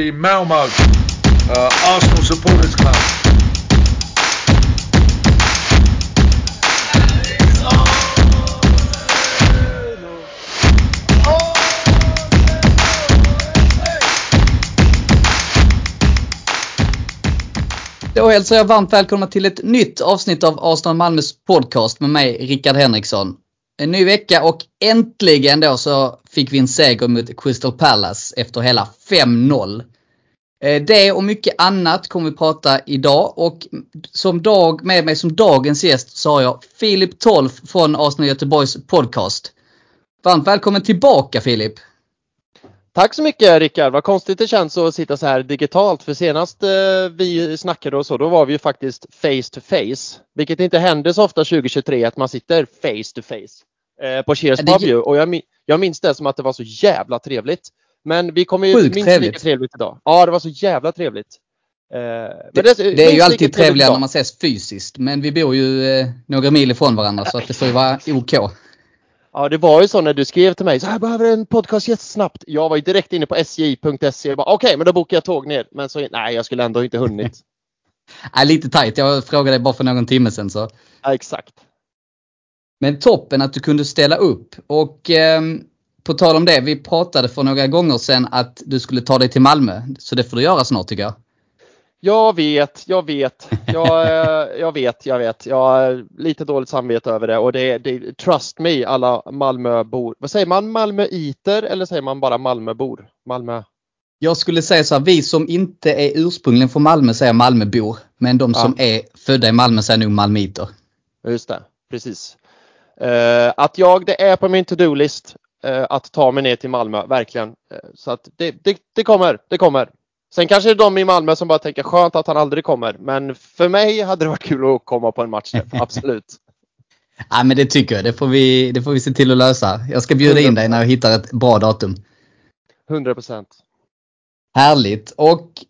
the Malmo uh, Arsenal Supporters Club. Då hälsar jag varmt välkomna till ett nytt avsnitt av Arsenal Malmös podcast med mig Rickard Henriksson. En ny vecka och äntligen då så fick vi en seger mot Crystal Palace efter hela 5-0. Eh, Det och mycket annat kommer vi prata idag och som dag, med mig som dagens gäst så har jag Filip Tolf från Arsenal Göteborgs podcast. Varmt välkommen tillbaka Filip! Tack så mycket Rickard! Vad konstigt det känns att sitta så här digitalt för senast eh, vi snackade och så då var vi ju faktiskt face to face. Vilket inte händer så ofta 2023 att man sitter face to face eh, på Cheers Det- pub ju. och jag, min- jag minns det som att det var så jävla trevligt. Men vi kommer ju Sjukt minst trevligt. lika trevligt idag. Ja, det var så jävla trevligt. Eh, men Det, minst det är ju alltid trevligare när man ses fysiskt men vi bor ju eh, några mil ifrån varandra så att det får ju vara OK. Ja, det var ju så när du skrev till mig så här behöver en podcast jättesnabbt. Jag var ju direkt inne på sj.se och bara okej, men då bokar jag tåg ner. Men så nej, jag skulle ändå inte hunnit. Äh, lite tajt, jag frågade dig bara för någon timme sedan så. Ja, exakt. Men toppen att du kunde ställa upp. Och ehm, på tal om det, vi pratade för några gånger sedan att du skulle ta dig till Malmö. Så det får du göra snart tycker jag. Jag vet, jag vet, jag, eh, jag vet, jag vet. Jag har lite dåligt samvete över det och det, det trust me alla Malmöbor. Vad säger man? Malmöiter eller säger man bara Malmöbor? Malmö. Jag skulle säga så här, vi som inte är ursprungligen från Malmö säger Malmöbor. Men de som är födda i Malmö säger nog Malmöiter. Just det, precis. Eh, att jag, det är på min to-do-list att ta mig ner till Malmö, verkligen. Eh, så att det, det, det kommer, det kommer. Sen kanske det är de i Malmö som bara tänker skönt att han aldrig kommer. Men för mig hade det varit kul att komma på en match, absolut. Ja men det tycker jag, det får, vi, det får vi se till att lösa. Jag ska bjuda in dig när jag hittar ett bra datum. 100 procent. Härligt. Och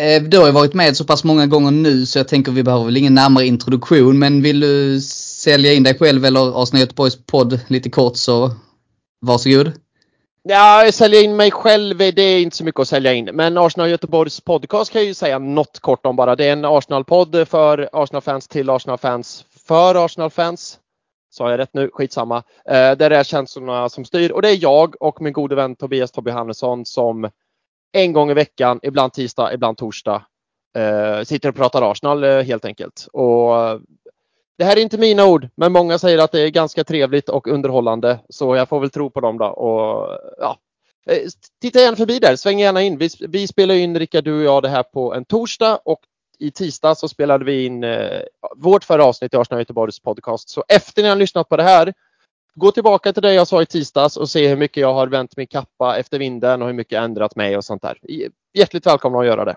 eh, du har ju varit med så pass många gånger nu så jag tänker vi behöver väl ingen närmare introduktion. Men vill du sälja in dig själv eller Arsenal Göteborgs podd lite kort så varsågod. Ja, sälja in mig själv, det är inte så mycket att sälja in. Men Arsenal Göteborgs podcast kan jag ju säga något kort om bara. Det är en Arsenal-podd för Arsenal-fans till Arsenal-fans för Arsenal-fans. Sa jag rätt nu? Skitsamma. Eh, där det är känslorna som styr och det är jag och min gode vän Tobias Tobbe Hannesson som en gång i veckan, ibland tisdag, ibland torsdag, eh, sitter och pratar Arsenal eh, helt enkelt. Och det här är inte mina ord, men många säger att det är ganska trevligt och underhållande. Så jag får väl tro på dem då. Och, ja. Eh, titta gärna förbi där, sväng gärna in. Vi, vi spelar in, Rickard, du och jag, det här på en torsdag och i tisdag så spelade vi in eh, vårt förra avsnitt i Arsenal Göteborgs podcast. Så efter ni har lyssnat på det här, gå tillbaka till det jag sa i tisdags och se hur mycket jag har vänt min kappa efter vinden och hur mycket jag ändrat mig och sånt där. Hjärtligt välkomna att göra det.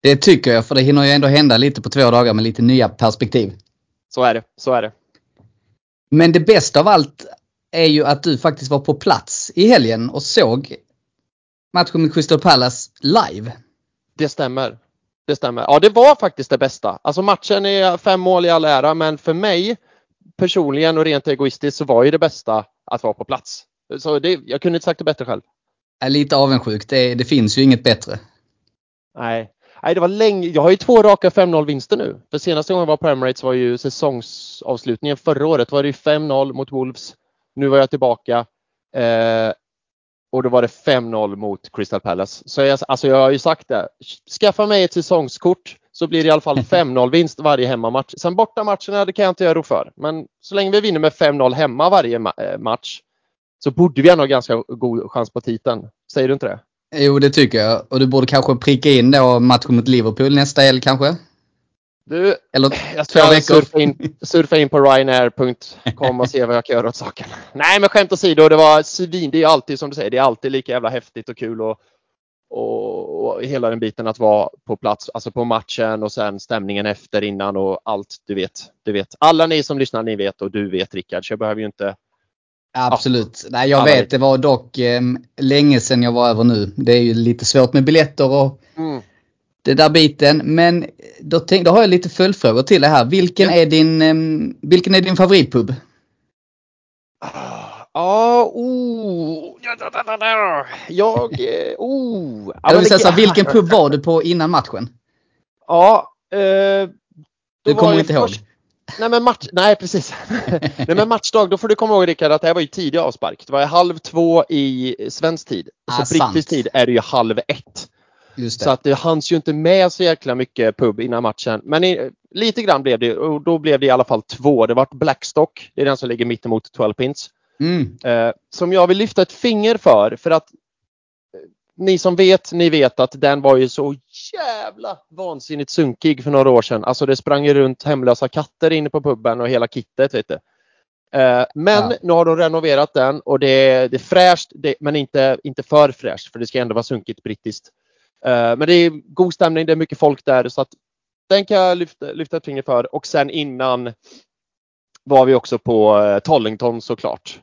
Det tycker jag för det hinner ju ändå hända lite på två dagar med lite nya perspektiv. Så är det, så är det. Men det bästa av allt är ju att du faktiskt var på plats i helgen och såg matchen med Crystal Palace live. Det stämmer. Det stämmer. Ja, det var faktiskt det bästa. Alltså matchen är fem mål i all ära, men för mig personligen och rent egoistiskt så var ju det bästa att vara på plats. Så det, jag kunde inte sagt det bättre själv. Är lite avundsjuk, det, det finns ju inget bättre. Nej. Nej, det var länge. Jag har ju två raka 5-0 vinster nu. För senaste gången jag var på Emirates var ju säsongsavslutningen förra året. var det ju 5-0 mot Wolves. Nu var jag tillbaka. Eh, och då var det 5-0 mot Crystal Palace. Så jag, alltså jag har ju sagt det. Skaffa mig ett säsongskort så blir det i alla fall 5-0 vinst varje hemmamatch. Sen bortamatcherna det kan jag inte göra för. Men så länge vi vinner med 5-0 hemma varje ma- eh, match så borde vi ändå ha ganska god chans på titeln. Säger du inte det? Jo, det tycker jag. Och du borde kanske pricka in då matchen mot Liverpool nästa helg kanske? Du, Eller jag ska surfa in, surfa in på ryanair.com och se vad jag kan göra åt saken. Nej men skämt åsido, det var svin. Det är alltid som du säger, det är alltid lika jävla häftigt och kul och, och, och hela den biten att vara på plats, alltså på matchen och sen stämningen efter innan och allt du vet. Du vet. Alla ni som lyssnar, ni vet och du vet Rickard, så jag behöver ju inte Absolut. Nej, jag Alla vet. Det var dock eh, länge sedan jag var över nu. Det är ju lite svårt med biljetter och mm. det där biten. Men då, tänk, då har jag lite följdfrågor till det här. Vilken, Ja. är din, eh, vilken är din favoritpub? Ah, Ja, oh, Jag... eh, Oh. Ja, Jag men vill säga så här, vilken pub var du på innan matchen? Ja. Eh, Du kommer jag inte ihåg? Nej men match, nej precis. nej men matchdag, då får du komma ihåg Rickard att det här var ju tidig avspark. Det var halv två i svensk tid. Ah, så brittisk tid är det ju halv ett. Just Så att det hanns ju inte med så jäkla mycket pub innan matchen. Men i, lite grann blev det och då blev det i alla fall två. Det vart Blackstock, det är den som ligger mittemot 12 pins. Mm. Eh, som jag vill lyfta ett finger för. För att ni som vet, ni vet att den var ju så jävla vansinnigt sunkig för några år sedan. Alltså det sprang ju runt hemlösa katter inne på puben och hela kittet. Vet du. Eh, men Ja. nu har de renoverat den och det är, det är fräscht det, men inte, inte för fräscht för det ska ändå vara sunkigt brittiskt. Eh, men det är god stämning, det är mycket folk där så att den kan jag lyfta, lyfta ett finger för. Och sen innan var vi också på eh, Tollington såklart.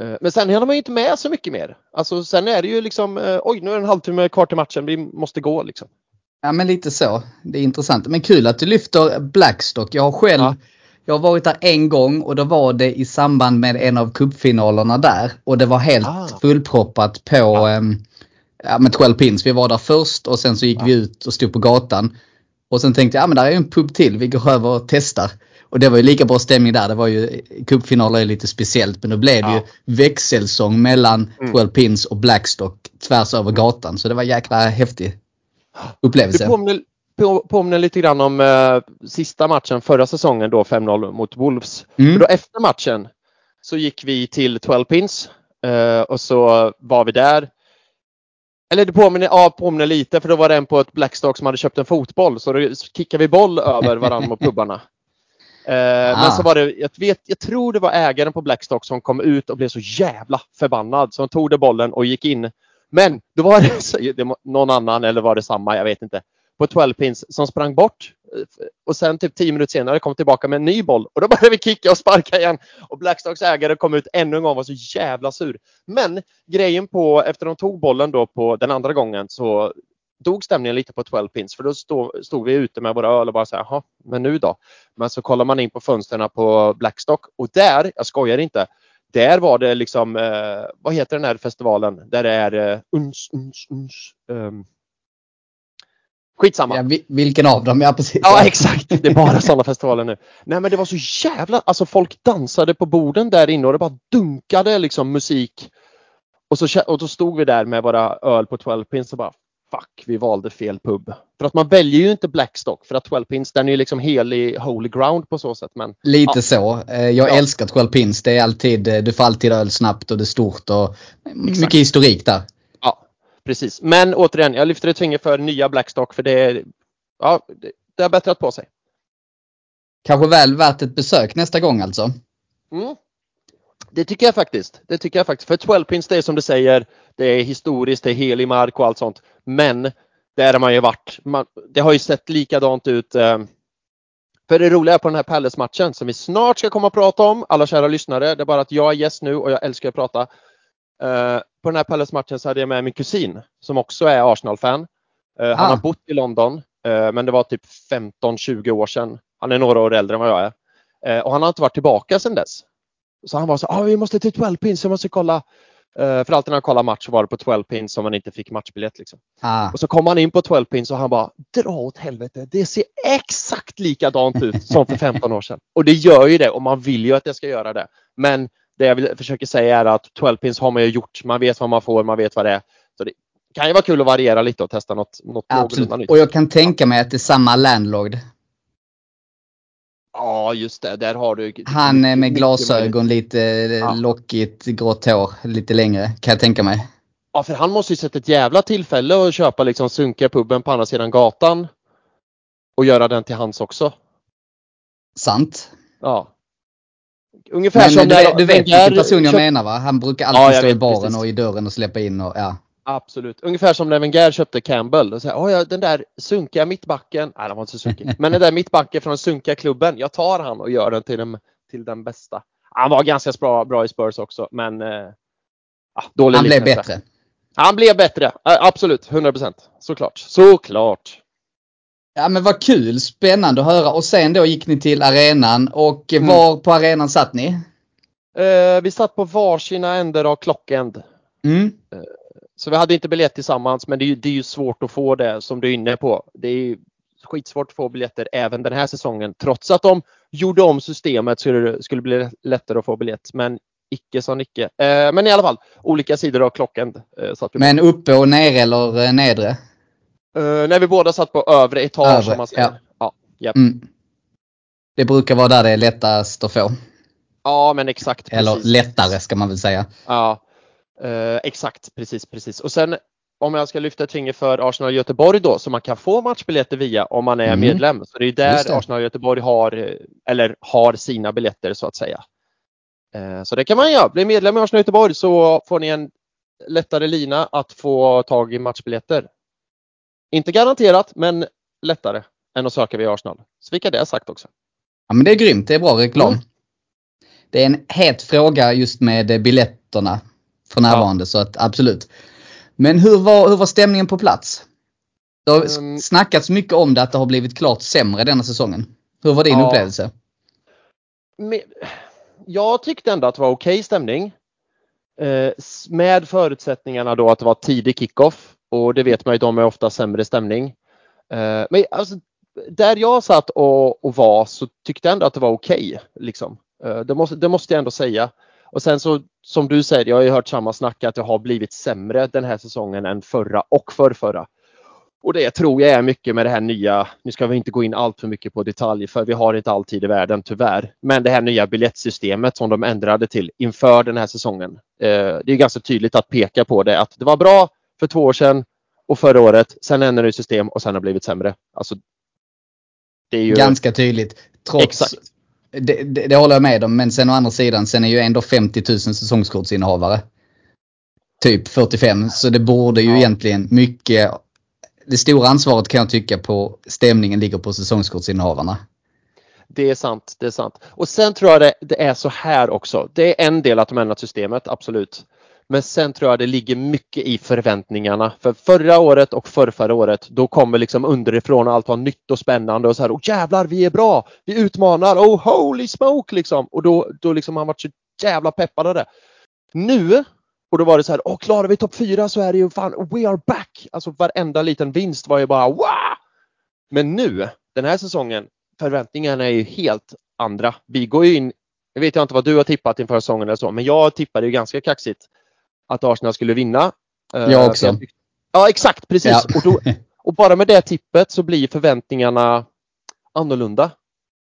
Eh, Men sen hinner man ju inte med så mycket mer. Alltså sen är det ju liksom, eh, oj nu är det en halvtimme kvar till matchen, vi måste gå liksom. Ja men lite så. Det är intressant. Men kul att du lyfter Blackstock. Jag har själv Ja. jag har varit där en gång och då var det i samband med en av cupfinalerna där. Och det var helt Ah. fullproppat på Ja. ehm, ja, med 12 pins. Vi var där först och sen så gick Ja. vi ut och stod på gatan. Och sen tänkte jag, ja men där är ju en pub till, vi går över och testar. Och det var ju lika bra stämning där. Det var ju, cupfinaler är lite speciellt men då blev det Ja. ju växelsång mellan Mm. 12 pins och Blackstock tvärs över gatan. Så det var jäkla häftig upplevelse. Det påminner, på, påminner lite grann om eh, sista matchen förra säsongen då 5-0 mot Wolves. Mm. För då efter matchen så gick vi till 12 pins eh, och så var vi där. Eller det påminner, ja, påminner lite för då var det en på ett Blackstock som hade köpt en fotboll så då kickade vi boll över varandra och pubbarna. Eh, Ah. Men så var det, jag, vet, jag tror det var ägaren på Blackstock som kom ut och blev så jävla förbannad så han tog det bollen och gick in. Men då var det, så- det var någon annan eller var det samma, jag vet inte. På 12 pins som sprang bort eh, och sen typ 10 minuter senare kom tillbaka med en ny boll och då började vi kicka och sparka igen. Och Blackstocks ägare kom ut ännu en gång och var så jävla sur. Men grejen på, efter de tog bollen då på den andra gången så dog stämningen lite på 12 pins för då stod, stod vi ute med våra öl och bara så här, jaha, men nu då? Men så kollar man in på fönstren på Blackstock och där, jag skojar inte, där var det liksom, eh, vad heter den här festivalen? Där det är eh, uns, uns, uns. Um, skitsamma. Ja, vi- vilken av dem? Ja precis. Ja exakt, det är bara sådana festivaler nu. Nej men det var så jävla, alltså folk dansade på borden där inne och det bara dunkade liksom musik. Och, så, och då stod vi där med våra öl på 12 pins och bara fuck, vi valde fel pub. För att man väljer ju inte Blackstock för att 12 pins den är ju liksom helig holy ground på så sätt. Men Lite Ja. så. Eh, Jag Ja. älskar 12 pins. Det är alltid, eh, du får alltid öl snabbt och det är stort och mycket historik där. ja, precis. Men återigen, jag lyfter ett finger för nya Blackstock för det, är- ja, det, det har bättrat på sig. Kanske väl värt ett besök nästa gång alltså. Mm. Det tycker jag faktiskt. Det tycker jag faktiskt. För 12 pins det är som du säger, det är historiskt, det är helig mark och allt sånt. Men där har man ju varit. Man, det har ju sett likadant ut. Eh, för det roliga på den här Palace-matchen som vi snart ska komma och prata om, alla kära lyssnare, det är bara att jag är gäst nu och jag älskar att prata. Eh, på den här Palace-matchen så hade jag med min kusin som också är Arsenal-fan. Eh, han Ah. har bott i London, men det var typ 15-20 år sedan. Han är några år äldre än vad jag är. Och han har inte varit tillbaka sedan dess. Så han var så ah, vi måste till 12 pins, jag måste kolla. Eh, för alltid när han kollade match så var det på 12 pins som man inte fick matchbiljett. Liksom. Ah. Och så kom han in på 12 pins och han bara dra åt helvete. Det ser exakt likadant ut som för 15 år sedan. Och det gör ju det och man vill ju att det ska göra det. Men det jag vill, försöker säga är att 12 pins har man ju gjort. Man vet vad man får, man vet vad det är. Så det kan ju vara kul att variera lite och testa något, något Absolut. någorlunda nytt. Och jag kan tänka mig att det är samma landlord. Ja just det, där har du. Han är med glasögon, lite eh, lockigt, grått hår, lite längre kan jag tänka mig. Ja, för han måste ju sett ett jävla tillfälle att köpa liksom sunkiga puben på andra sidan gatan. Och göra den till hans också. Sant. Ja. Ungefär Men som du, vet- du vet vilken person jag menar va? Han brukar alltid Ja, stå i baren precis. och i dörren och släppa in och ja. Absolut. Ungefär som när Wenger köpte Campbell. Och så här, "Oj, ja, den där sunkiga mittbacken. Nej, den var inte så sunkig. Men den där mittbacken från den sunkiga klubben. Jag tar han och gör den till den, till den bästa. Han var ganska bra, bra i Spurs också. Men eh, dålig Han blev bättre. Han blev bättre. Eh, Absolut. 100 procent. Såklart. Såklart. Ja men vad kul, spännande att höra. Och sen då gick ni till arenan och Mm. var på arenan satt ni? Eh, vi satt på varsina ändar av klockänd. Mm. Så vi hade inte biljett tillsammans men det är, ju, det är ju svårt att få det som du är inne på. Det är ju skitsvårt att få biljetter även den här säsongen. Trots att de gjorde om systemet så det skulle bli lättare att få biljett. Men icke sa Nicke. Eh, men i alla fall, olika sidor av klockan. Eh. Men uppe och nere eller eh, nedre? Eh, när vi båda satt på övre etage Övre, om man säger. ja. Ja. Ja, Mm. Det brukar vara där det är lättast att få. ja men exakt. Eller precis. lättare ska man väl säga. Ja, eh, exakt, precis, precis. Och sen om jag ska lyfta ett finger för Arsenal Göteborg då, som man kan få matchbiljetter via om man är Mm. medlem. Så det är där. Arsenal Göteborg har, eh, eller har sina biljetter så att säga. Eh, Så det kan man göra. Bli medlem i Arsenal Göteborg så får ni en lättare lina att få tag i matchbiljetter. Inte garanterat, men lättare än att söka via Arsenal. Så fick jag det sagt också. Ja men det är grymt, det är bra reklam. Mm. Det är en het fråga just med biljetterna för närvarande så att absolut. Men hur var, hur var stämningen på plats? Det har Mm. snackats mycket om det att det har blivit klart sämre denna säsongen. Hur var din Ja. upplevelse? jag tyckte ändå att det var okej stämning. Eh, med förutsättningarna då att det var tidig kickoff och det vet man ju, de är ofta sämre stämning. Eh, men alltså, där jag satt och, och var så tyckte jag ändå att det var okej. liksom. eh, det, måste, det måste jag ändå säga. Och sen så som du säger, jag har ju hört samma snack att det har blivit sämre den här säsongen än förra och förrförra. Och det tror jag är mycket med det här nya, nu ska vi inte gå in allt för mycket på detalj för vi har inte all tid i världen tyvärr. Men det här nya biljettsystemet som de ändrade till inför den här säsongen. Eh, det är ganska tydligt att peka på det att det var bra för två år sedan och förra året. Sen ändrade de system och sen har det blivit sämre. Alltså, det är ju Ganska tydligt. Trots, exakt. Det, det, det håller jag med om men sen å andra sidan sen är ju ändå 50 000 säsongskortsinnehavare. Typ 45 så det borde ju Ja. egentligen mycket det stora ansvaret kan jag tycka på stämningen ligger på säsongskortsinnehavarna. Det är sant, det är sant. Och sen tror jag det, det är så här också. Det är en del att de ändrat systemet, absolut. Men sen tror jag det ligger mycket i förväntningarna. För förra året och förrförra året, då kommer liksom underifrån allt var nytt och spännande och så här, oh jävlar, vi är bra, vi utmanar, oh holy smoke liksom. Och då, då liksom har man varit så jävla peppad av det. Nu, och då var det så här, åh klarar vi topp fyra så är det ju fan, we are back. Alltså varenda liten vinst var ju bara wow! Men nu, den här säsongen, förväntningarna är ju helt andra. Vi går ju in, jag vet jag inte vad du har tippat inför säsongen eller så, men jag tippade ju ganska kaxigt att Arsenal skulle vinna. Eh, Jag också. för tyck- Ja exakt, precis. Ja. Och, då, och bara med det tippet så blir förväntningarna annorlunda.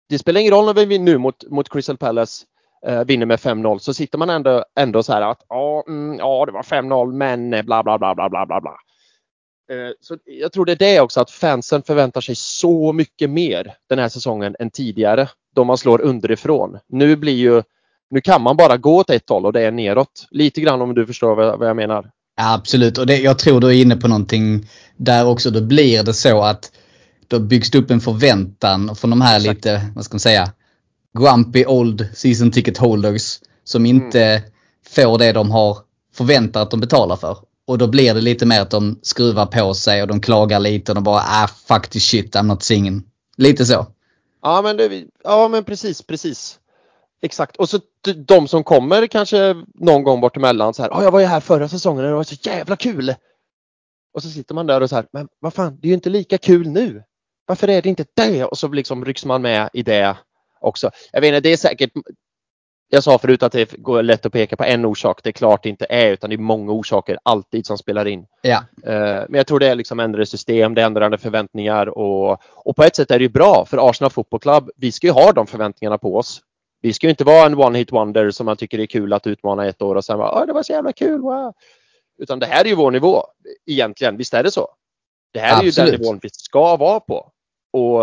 Det spelar ingen roll när vi vinner nu mot, mot Crystal Palace eh, vinner med 5-0 så sitter man ändå, ändå så här att ja, mm, ja det var 5-0 men eh, bla bla bla bla bla bla bla. Eh, Så jag tror det är det också att fansen förväntar sig så mycket mer den här säsongen än tidigare då man slår underifrån. Nu blir ju nu kan man bara gå åt ett håll och det är neråt. Lite grann om du förstår vad jag- menar. Ja, absolut och det, jag tror du är inne på någonting där också. Då blir det så att då byggs det upp en förväntan från de här Exakt. lite, vad ska man säga, grumpy old season ticket holders som inte får det de har förväntat att de betalar för. Och då blir det lite mer att de skruvar på sig och de klagar lite och de bara ah fuck this shit I'm not singing. Lite så. Ja men, det, ja, men precis, precis. Exakt. Och så de som kommer kanske någon gång bort emellan så här. "Ja, jag var ju här förra säsongen och det var så jävla kul. Och så sitter man där och så här. Men vad fan, det är ju inte lika kul nu. Varför är det inte det? Och så liksom rycks man med i det också. Jag vet inte, det är säkert. Jag sa förut att det går lätt att peka på en orsak. Det är klart det inte är utan det är många orsaker alltid som spelar in. Ja. Eh, Men jag tror det är liksom ändrade system, det är ändrade förväntningar och, och på ett sätt är det ju bra för Arsenal Football Club. Vi ska ju ha de förväntningarna på oss. Vi ska inte vara en one hit wonder som man tycker är kul att utmana ett år och sen bara, "Åh, det var så jävla kul, wow. Utan det här är ju vår nivå egentligen, visst är det så? Det här är ju Absolut. den nivån vi ska vara på. Och,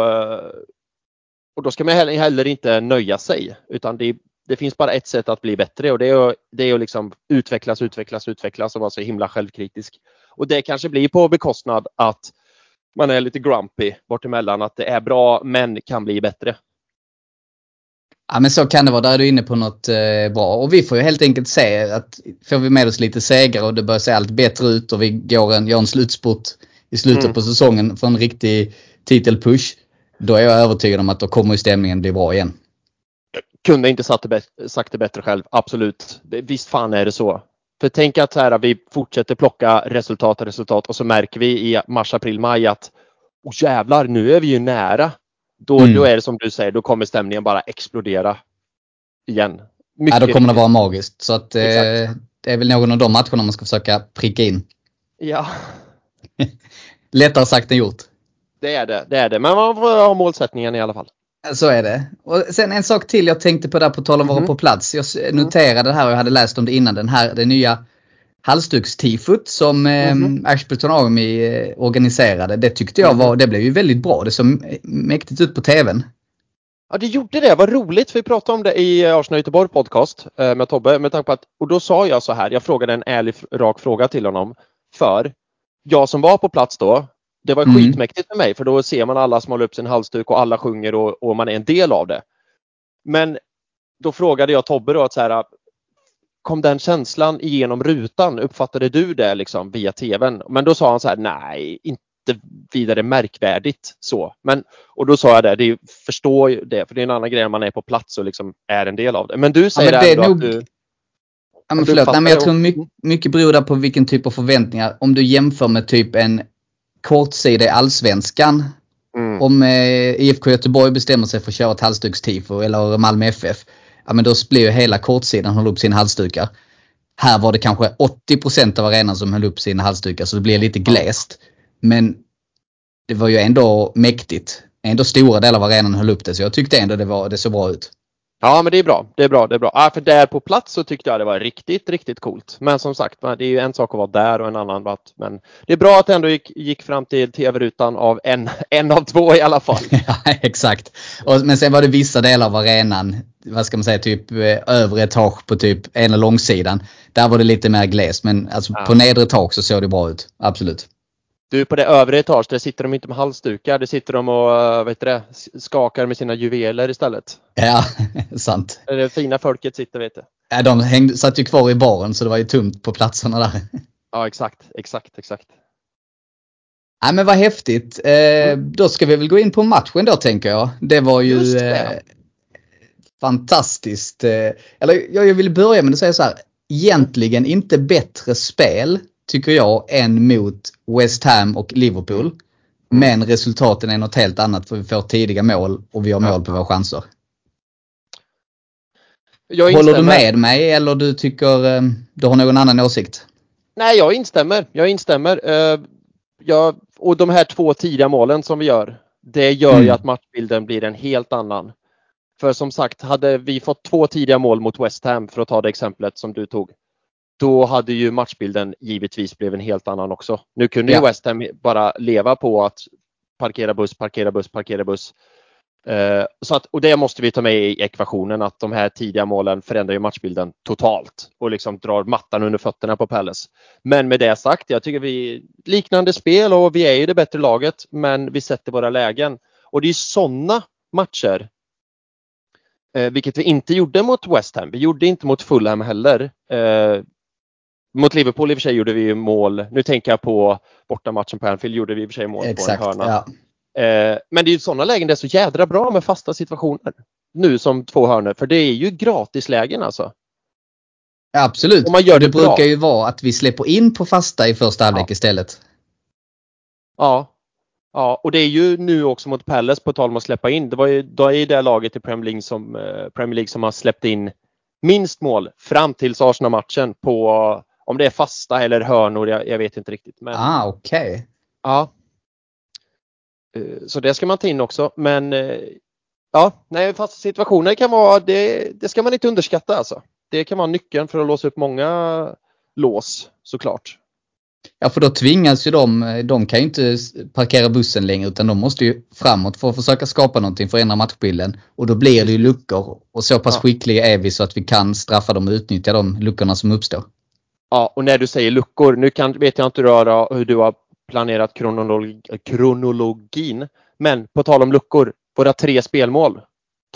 och då ska man heller, heller inte nöja sig utan det, det finns bara ett sätt att bli bättre och det är, det är att liksom utvecklas, utvecklas, utvecklas och vara så himla självkritisk. Och det kanske blir på bekostnad att man är lite grumpy bort emellan att det är bra men kan bli bättre. Ja men så kan det vara. Där är du inne på något eh, bra. Och vi får ju helt enkelt se att får vi med oss lite segrar och det börjar se allt bättre ut och vi går en, gör en slutspurt i slutet Mm. på säsongen för en riktig titelpush. Då är jag övertygad om att då kommer stämningen bli bra igen. Kunde inte sagt det, sagt det bättre själv, absolut. Visst fan är det så. För tänk att så här, vi fortsätter plocka resultat och resultat och så märker vi i mars, april, maj att oh jävlar, nu är vi ju nära. Då, mm. då är det som du säger, då kommer stämningen bara explodera igen. Mycket ja, då kommer det vara magiskt. Så att, eh, det är väl någon av de matcherna man ska försöka pricka in. Ja. Lättare sagt än gjort. Det är det, det är det. Men man får ha målsättningen i alla fall. Så är det. Och sen en sak till jag tänkte på där på tal om att vara mhm. på plats. Jag noterade det här och jag hade läst om det innan. Den här, det nya halsdukstifot som mm -hmm. Ashburton Army eh, organiserade. Det tyckte jag var, det blev ju väldigt bra. Det såg mäktigt ut på TVn. Ja det gjorde det, vad roligt. Vi pratade om det i Arsenal Göteborg podcast eh, med Tobbe. Med tanke på att, och då sa jag så här, jag frågade en ärlig rak fråga till honom. För jag som var på plats då, det var mm. skitmäktigt för mig för då ser man alla som håller upp sin halsduk och alla sjunger och, och, man är en del av det. Men då frågade jag Tobbe då att så här, kom den känslan igenom rutan? Uppfattade du det liksom via tvn? Men då sa han så här, nej, inte vidare märkvärdigt så. Men, och då sa jag det, det förstår det, för det är en annan grej när man är på plats och liksom är en del av det. Men du säger ja, men det ändå nog... att du Ja, men förlåt, Nej, men jag tror mycket, mycket beror där på vilken typ av förväntningar. Om du jämför med typ en kortsida i Allsvenskan. Mm. Om eh, IFK Göteborg bestämmer sig för att köra ett halsdukstifo eller Malmö FF. Ja men då blir ju hela kortsidan hålla upp sina halsdukar. Här var det kanske 80% av arenan som höll upp sina halsdukar så det blir lite glest. Men det var ju ändå mäktigt. Ändå stora delar av arenan höll upp det så jag tyckte ändå det, var, det såg bra ut. Ja men det är bra. Det är bra. Det är bra. Ja, för där på plats så tyckte jag det var riktigt, riktigt coolt. Men som sagt, det är ju en sak att vara där och en annan att, men det är bra att det ändå gick, gick fram till tv-rutan av en, en av två i alla fall. ja exakt. Och, men sen var det vissa delar av arenan, vad ska man säga, typ eh, övre etage på typ ena långsidan. Där var det lite mer glest men alltså ja. på nedre etage så såg det bra ut. Absolut. Du, på det övre etaget, där sitter de inte med halsdukar. Där sitter de och eh, vet det, skakar med sina juveler istället. Ja, sant. Det fina folket sitter, vet du. Ja, de hängde, satt ju kvar i baren så det var ju tomt på platserna där. Ja, exakt, exakt, exakt. Ja, men vad häftigt. Eh. Då ska vi väl gå in på matchen då tänker jag. Det var ju eh, fantastiskt. Eh, eller jag, vill börja med att säga så här. Egentligen inte bättre spel tycker jag, än mot West Ham och Liverpool. Mm. Men resultaten är något helt annat för vi får tidiga mål och vi har mål på våra chanser. Håller du med mig eller du tycker eh, du har någon annan åsikt? Nej, jag instämmer. Jag instämmer. Uh, jag, och de här två tidiga målen som vi gör, det gör mm. ju att matchbilden blir en helt annan. För som sagt, hade vi fått två tidiga mål mot West Ham, för att ta det exemplet som du tog, då hade ju matchbilden givetvis blivit en helt annan också. Nu kunde ja. ju West Ham bara leva på att parkera buss, parkera buss, parkera buss. Uh, så att, och det måste vi ta med i ekvationen att de här tidiga målen förändrar ju matchbilden totalt och liksom drar mattan under fötterna på Palace. Men med det sagt, jag tycker vi liknande spel och vi är ju det bättre laget men vi sätter våra lägen. Och det är sådana matcher uh, vilket vi inte gjorde mot West Ham. Vi gjorde inte mot Fulham heller. Uh, mot Liverpool i och för sig gjorde vi mål. Nu tänker jag på bortamatchen på Anfield gjorde vi i och för sig mål Exakt, på en hörna. Ja. Eh, men det är ju sådana lägen det är så jädra bra med fasta situationer. Nu som två hörnor, för det är ju gratislägen alltså. Absolut. Och man gör det, det brukar ju vara att vi släpper in på fasta i första halvlek ja. istället. Ja. Ja, och det är ju nu också mot Palace på tal om att släppa in. Det var ju då är det laget i Premier League som, eh, Premier League som har släppt in minst mål fram till Arsenal-matchen på om det är fasta eller hörnor, jag, jag vet inte riktigt. Men, ah, okej. Okay. Ja. Eh, så det ska man ta in också. Men eh, ja, nej, fasta situationer kan vara, det, det ska man inte underskatta alltså. Det kan vara nyckeln för att låsa upp många lås såklart. Ja för då tvingas ju de, de kan ju inte parkera bussen längre utan de måste ju framåt för att försöka skapa någonting, förändra matchbilden. Och då blir det ju luckor. Och så pass ja. skickliga är vi så att vi kan straffa dem och utnyttja de luckorna som uppstår. Ja, och när du säger luckor, nu kan, vet jag inte hur, hur du har planerat kronolog, kronologin, men på tal om luckor, våra tre spelmål.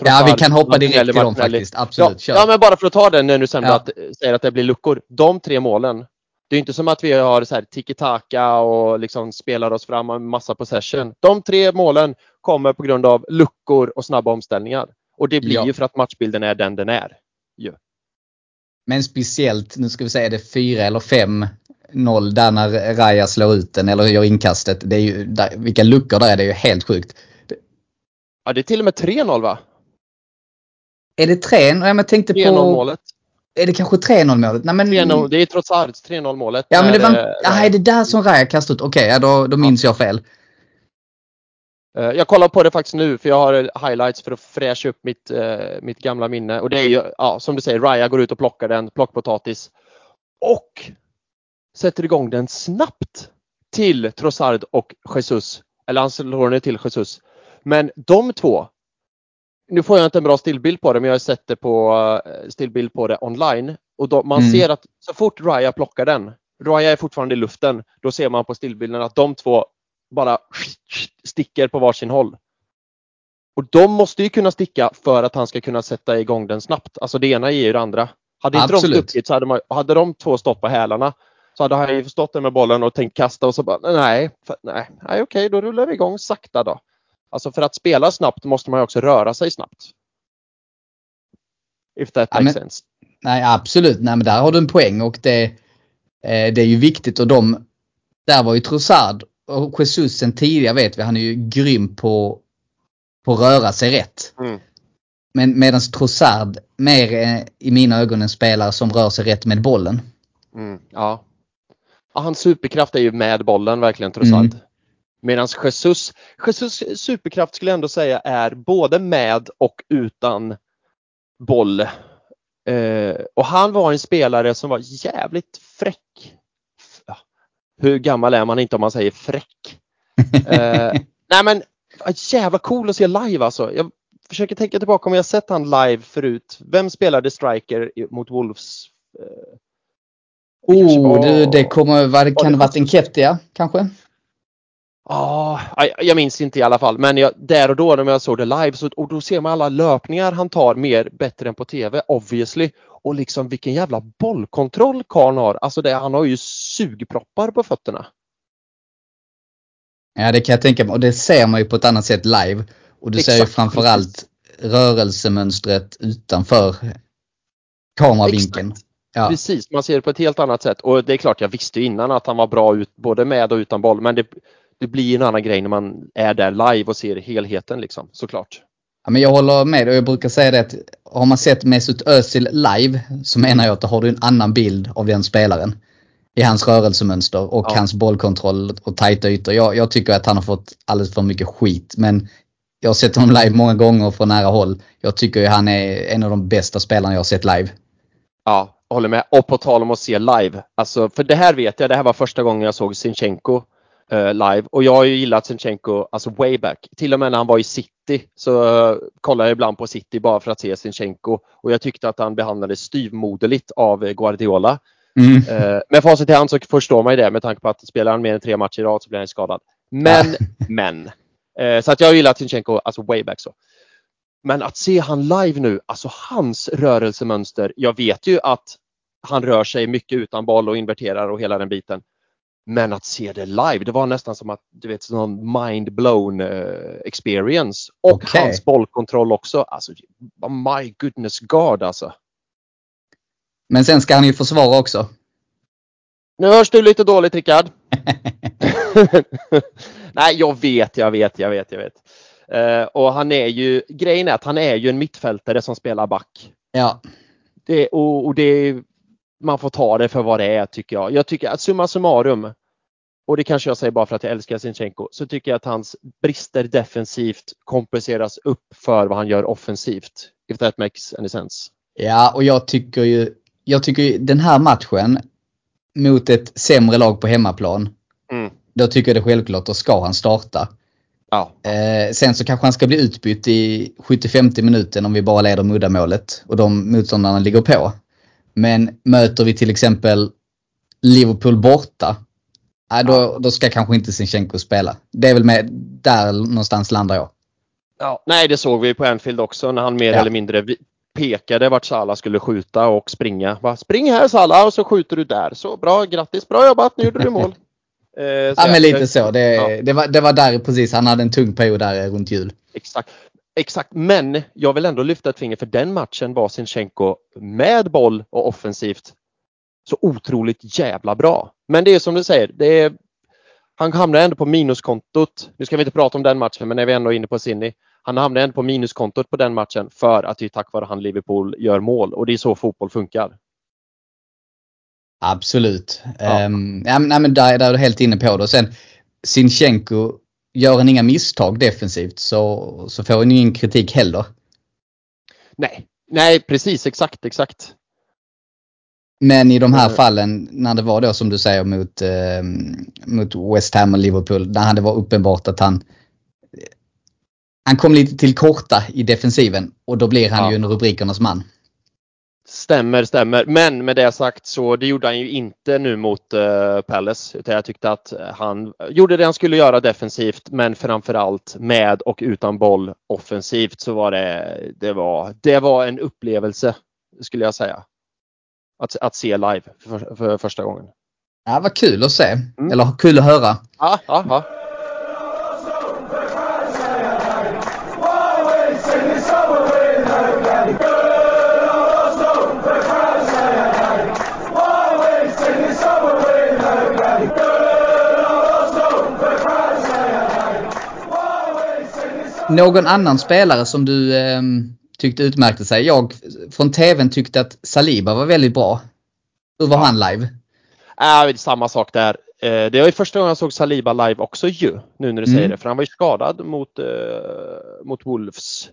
Ja, vi kan hoppa direkt till dem faktiskt. Absolut, ja, ja, men bara för att ta den när du sen ja. att, säger att det blir luckor. De tre målen, det är inte som att vi har så här tiki-taka och liksom spelar oss fram en massa possession. De tre målen kommer på grund av luckor och snabba omställningar. Och det blir Ja. ju för att matchbilden är den den är. Men speciellt, nu ska vi säga det 4 eller 5-0 där när Raja slår ut den eller gör inkastet. Det är ju, där, vilka luckor där är, det är ju helt sjukt. Ja, det är till och med 3-0 va? Är det 3 Ja, men jag tänkte 3-0 på... målet. Är det kanske 3-0 målet? Nej men... 3-0, det är trots allt 3-0 målet. Ja men det var... eh, Ja, är det där som Raja kastade ut? Okej, ja, då, då minns jag fel. Eh, Jag kollar på det faktiskt nu för jag har eh, highlights för att fräscha upp mitt, eh, mitt gamla minne. Och det är ju, ja, som du säger, Raya går ut och plockar den, plockpotatis. Och sätter igång den snabbt till Trossard och Jesus. Eller han slår den till Jesus. Men de två, nu får jag inte en bra stillbild på det men jag har sett det på eh, stillbild på det online. Och då, man Mm. ser att så fort Raya plockar den, Raya är fortfarande i luften, då ser man på stillbilden att de två bara sticker på varsin håll. Och de måste ju kunna sticka för att han ska kunna sätta igång den snabbt. Alltså det ena ger ju det andra. Hade inte Absolut. de stuckit så hade, man, hade de två stått på hälarna så hade han ju stått där med bollen och tänkt kasta och så bara nej, för, nej, nej okej då rullar vi igång sakta då. Alltså för att spela snabbt måste man ju också röra sig snabbt. If that Ja, makes men- sense. Nej absolut, nej men där har du en poäng och det, eh, det är ju viktigt och de, där var ju Trossard och Jesus sen tidigare vet vi, han är ju grym på, på att röra sig rätt. Mm. Men medan Trossard mer är, i mina ögon en spelare som rör sig rätt med bollen. Mm, ja. ja. Hans superkraft är ju med bollen verkligen Trossard. Mm. Medan Jesus, Jesus superkraft skulle jag ändå säga är både med och utan boll. Eh, och han var en spelare som var jävligt fräck. Hur gammal är man inte om man säger fräck? Eh, nej men jävla cool att se live alltså. Jag försöker tänka tillbaka om jag sett han live förut. Vem spelade striker mot Wolves? Eh, det Oh, du, det kommer, det Var kan det det varit en Ketia kanske? Ja, jag- jag minns inte i alla fall. Men jag, där och då när jag såg det live så, och då ser man alla löpningar han tar mer bättre än på TV obviously. Och liksom vilken jävla bollkontroll karln har. Alltså det, han har ju sugproppar på fötterna. Ja det kan jag tänka mig och det ser man ju på ett annat sätt live. Och du ser ju Exakt, framförallt rörelsemönstret utanför kameravinkeln. Exakt. Ja. Precis, man ser det på ett helt annat sätt. Och det är klart jag visste innan att han var bra ut, både med och utan boll. Men det, det blir en annan grej när man är där live och ser helheten liksom, såklart. Ja, men jag håller med och jag brukar säga det att har man sett Mesut Özil live så menar jag att då har du en annan bild av den spelaren. I hans rörelsemönster och Ja. hans bollkontroll och tajta ytor. Jag, jag tycker att han har fått alldeles för mycket skit men jag har sett honom live många gånger från nära håll. Jag tycker ju han är en av de bästa spelarna jag har sett live. Ja, håller med. Och på tal om att se live. Alltså, för det här vet jag, det här var första gången jag såg Sinchenko live. Och jag har ju gillat Sinchenko, alltså way back. Till och med när han var i City så uh, kollade jag ibland på City bara för att se Sinchenko. Och jag tyckte att han behandlades styvmoderligt av eh, Guardiola. Mm. Eh, med facit i hand så förstår man ju det med tanke på att spelar han mer än tre matcher i rad så blir han skadad. Men, men. Eh, så att jag har gillat Sinchenko, alltså way back så. Men att se han live nu, alltså hans rörelsemönster. Jag vet ju att han rör sig mycket utan boll och inverterar och hela den biten. Men att se det live, det var nästan som att du vet någon mind blown eh, experience. Och Okej. hans bollkontroll också. Alltså my goodness god alltså. Men sen ska han ju försvara också. Nu hörs du lite dåligt Rickard. Nej, jag vet, jag vet, jag vet, jag vet. Eh, och han är ju, grejen är att han är ju en mittfältare som spelar back. Ja. Det, och, och det, man får ta det för vad det är tycker jag. Jag tycker att summa summarum, och det kanske jag säger bara för att jag älskar Sinchenko, så tycker jag att hans brister defensivt kompenseras upp för vad han gör offensivt. If that makes any sense. Ja och jag tycker ju, jag tycker ju den här matchen mot ett sämre lag på hemmaplan. Mm. Då tycker jag det är självklart, då ska han starta. Ja, Eh, sen så kanske han ska bli utbytt i 75 minuten om vi bara leder med uddamålet och de motståndarna ligger på. Men möter vi till exempel Liverpool borta, äh, då, då ska kanske inte Sinchenko spela. Det är väl med, där någonstans landar jag. Ja, nej, det såg vi på Anfield också när han mer Ja. eller mindre pekade vart Salah skulle skjuta och springa. Bara, Spring här Salah och så skjuter du där. Så bra, grattis, bra jobbat, nu gjorde du mål. Eh, Ja men lite så. Det, Ja. det, var, det var där precis, han hade en tung period där runt jul. Exakt. Exakt, men jag vill ändå lyfta ett finger för den matchen var Sinchenko med boll och offensivt så otroligt jävla bra. Men det är som du säger, det är, han hamnar ändå på minuskontot. Nu ska vi inte prata om den matchen, men när vi ändå är inne på Sinny. Han hamnar ändå på minuskontot på den matchen för att det är tack vare han Liverpool gör mål och det är så fotboll funkar. Absolut. Ja. Um, ja, men där, där är du helt inne på det. Och sen Sinchenko, gör han inga misstag defensivt så, så får han ingen kritik heller. Nej, nej precis exakt, exakt. Men i de här mm. fallen när det var då som du säger mot, eh, mot West Ham och Liverpool, när det var uppenbart att han han kom lite till korta i defensiven och då blir han ja. ju en rubrikernas man. Stämmer, stämmer. Men med det sagt så det gjorde han ju inte nu mot uh, Palace. Utan jag tyckte att han gjorde det han skulle göra defensivt men framförallt med och utan boll offensivt så var det, det var, det var en upplevelse skulle jag säga. Att, att se live för, för första gången. Ja, vad kul att se. Mm. Eller kul att höra. Ja, ja, ja. Någon annan spelare som du eh, tyckte utmärkte sig? Jag från TVn tyckte att Saliba var väldigt bra. Hur var han live? Äh, samma sak där. Eh, det var ju första gången jag såg Saliba live också ju, nu när du mm. säger det. För han var ju skadad mot, eh, mot Wolves.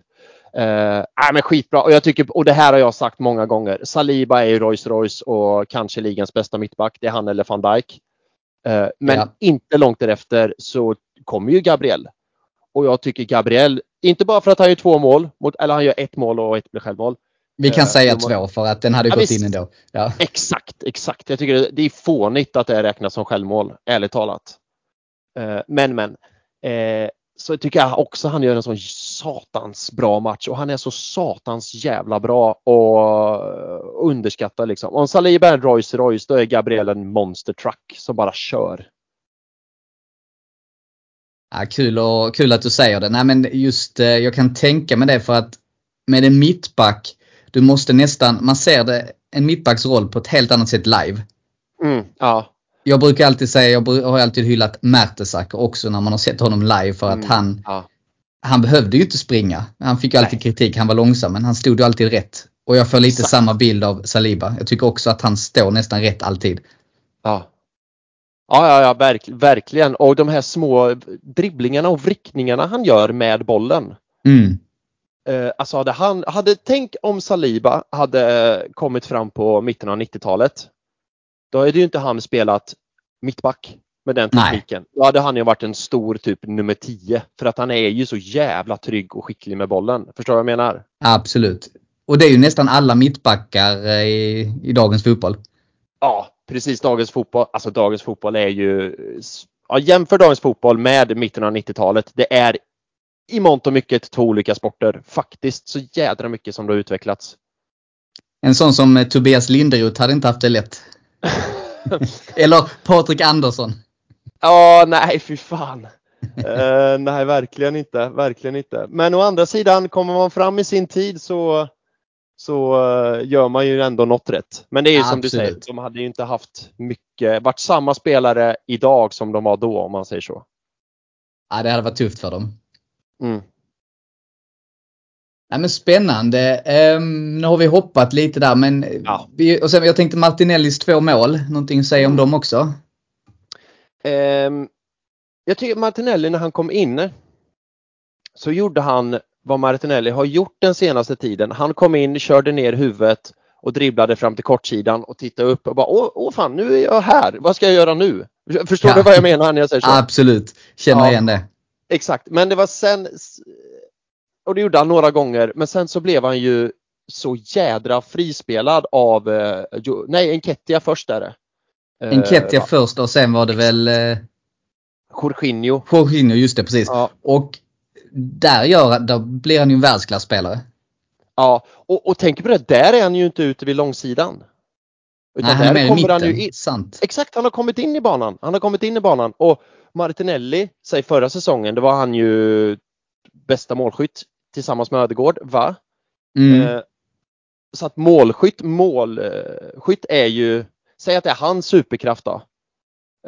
Eh, äh, men skitbra och jag tycker, och det här har jag sagt många gånger. Saliba är ju Rolls Royce och kanske ligans bästa mittback. Det är han eller van Dijk. Eh, men ja. inte långt därefter så kommer ju Gabriel. Och jag tycker Gabriel, inte bara för att han gör två mål, mot, eller han gör ett mål och ett blir självmål. Vi kan uh, säga två för att den hade ja, gått visst. in ändå. Ja. Exakt, exakt. Jag tycker det, är fånigt att det räknas som självmål, ärligt talat. Uh, men men. Uh, så tycker jag också han gör en sån satans bra match och han är så satans jävla bra och underskattad liksom. Om Saliba är en Royce Royce då är Gabriel en monster truck som bara kör. Ja, kul, och, kul att du säger det. Nej, men just, eh, jag kan tänka mig det för att med en mittback, du måste nästan, man ser det, en mittbacks roll på ett helt annat sätt live. Mm, ja. Jag brukar alltid säga, jag har alltid hyllat Mertesacker också när man har sett honom live för att mm, han, ja. han behövde ju inte springa. Han fick ju alltid Nej. kritik, han var långsam men han stod ju alltid rätt. Och jag får lite Exakt. samma bild av Saliba. Jag tycker också att han står nästan rätt alltid. Ja, Ja, ja, ja verk, verkligen. Och de här små dribblingarna och vrickningarna han gör med bollen. Mm. Eh, alltså hade han, hade, tänk om Saliba hade kommit fram på mitten av 90-talet. Då hade ju inte han spelat mittback med den tekniken. Nej. Då hade han ju varit en stor typ nummer 10 för att han är ju så jävla trygg och skicklig med bollen. Förstår du vad jag menar? Absolut. Och det är ju nästan alla mittbackar i, i dagens fotboll. Ja, precis dagens fotboll. Alltså dagens fotboll är ju, ja, jämför dagens fotboll med mitten av 90-talet. Det är i mångt och mycket två olika sporter. Faktiskt så jädra mycket som det har utvecklats. En sån som eh, Tobias Linderoth hade inte haft det lätt. Eller Patrik Andersson. Ja, nej fy fan. uh, nej, verkligen inte. Verkligen inte. Men å andra sidan, kommer man fram i sin tid så så eh, gör man ju ändå något rätt. Men det är ju som du säger, de hade ju inte haft mycket, varit samma spelare idag som de var då om man säger så. Ja, det hade varit tufft för dem. Mm. Ja, men spännande. Um, nu har vi hoppat lite där men ja. vi, och sen, jag tänkte Martinellis två mål. Någonting att säga om mm. dem också? Um, jag tycker Martinelli när han kom in så gjorde han vad Martinelli har gjort den senaste tiden. Han kom in, körde ner huvudet och dribblade fram till kortsidan och tittade upp och bara åh, åh fan nu är jag här, vad ska jag göra nu? Förstår ja. du vad jag menar när jag säger så? Absolut, känner ja. igen det. Exakt, men det var sen och det gjorde han några gånger men sen så blev han ju så jädra frispelad av, eh, nej Enketia först är det. Enketia uh, först och sen var det väl eh, Jorginho. Jorginho, just det precis. Ja. Och där, gör, där blir han ju en världsklasspelare. Ja, och, och tänk på det, där är han ju inte ute vid långsidan. Utan Nej, han är kommer han ju in, sant. Exakt, han har kommit in i banan. Han har kommit in i banan och Martinelli, säg förra säsongen, då var han ju bästa målskytt tillsammans med Ödegård, va? Mm. Eh, så att målskytt, målskytt är ju, säg att det är hans superkraft då.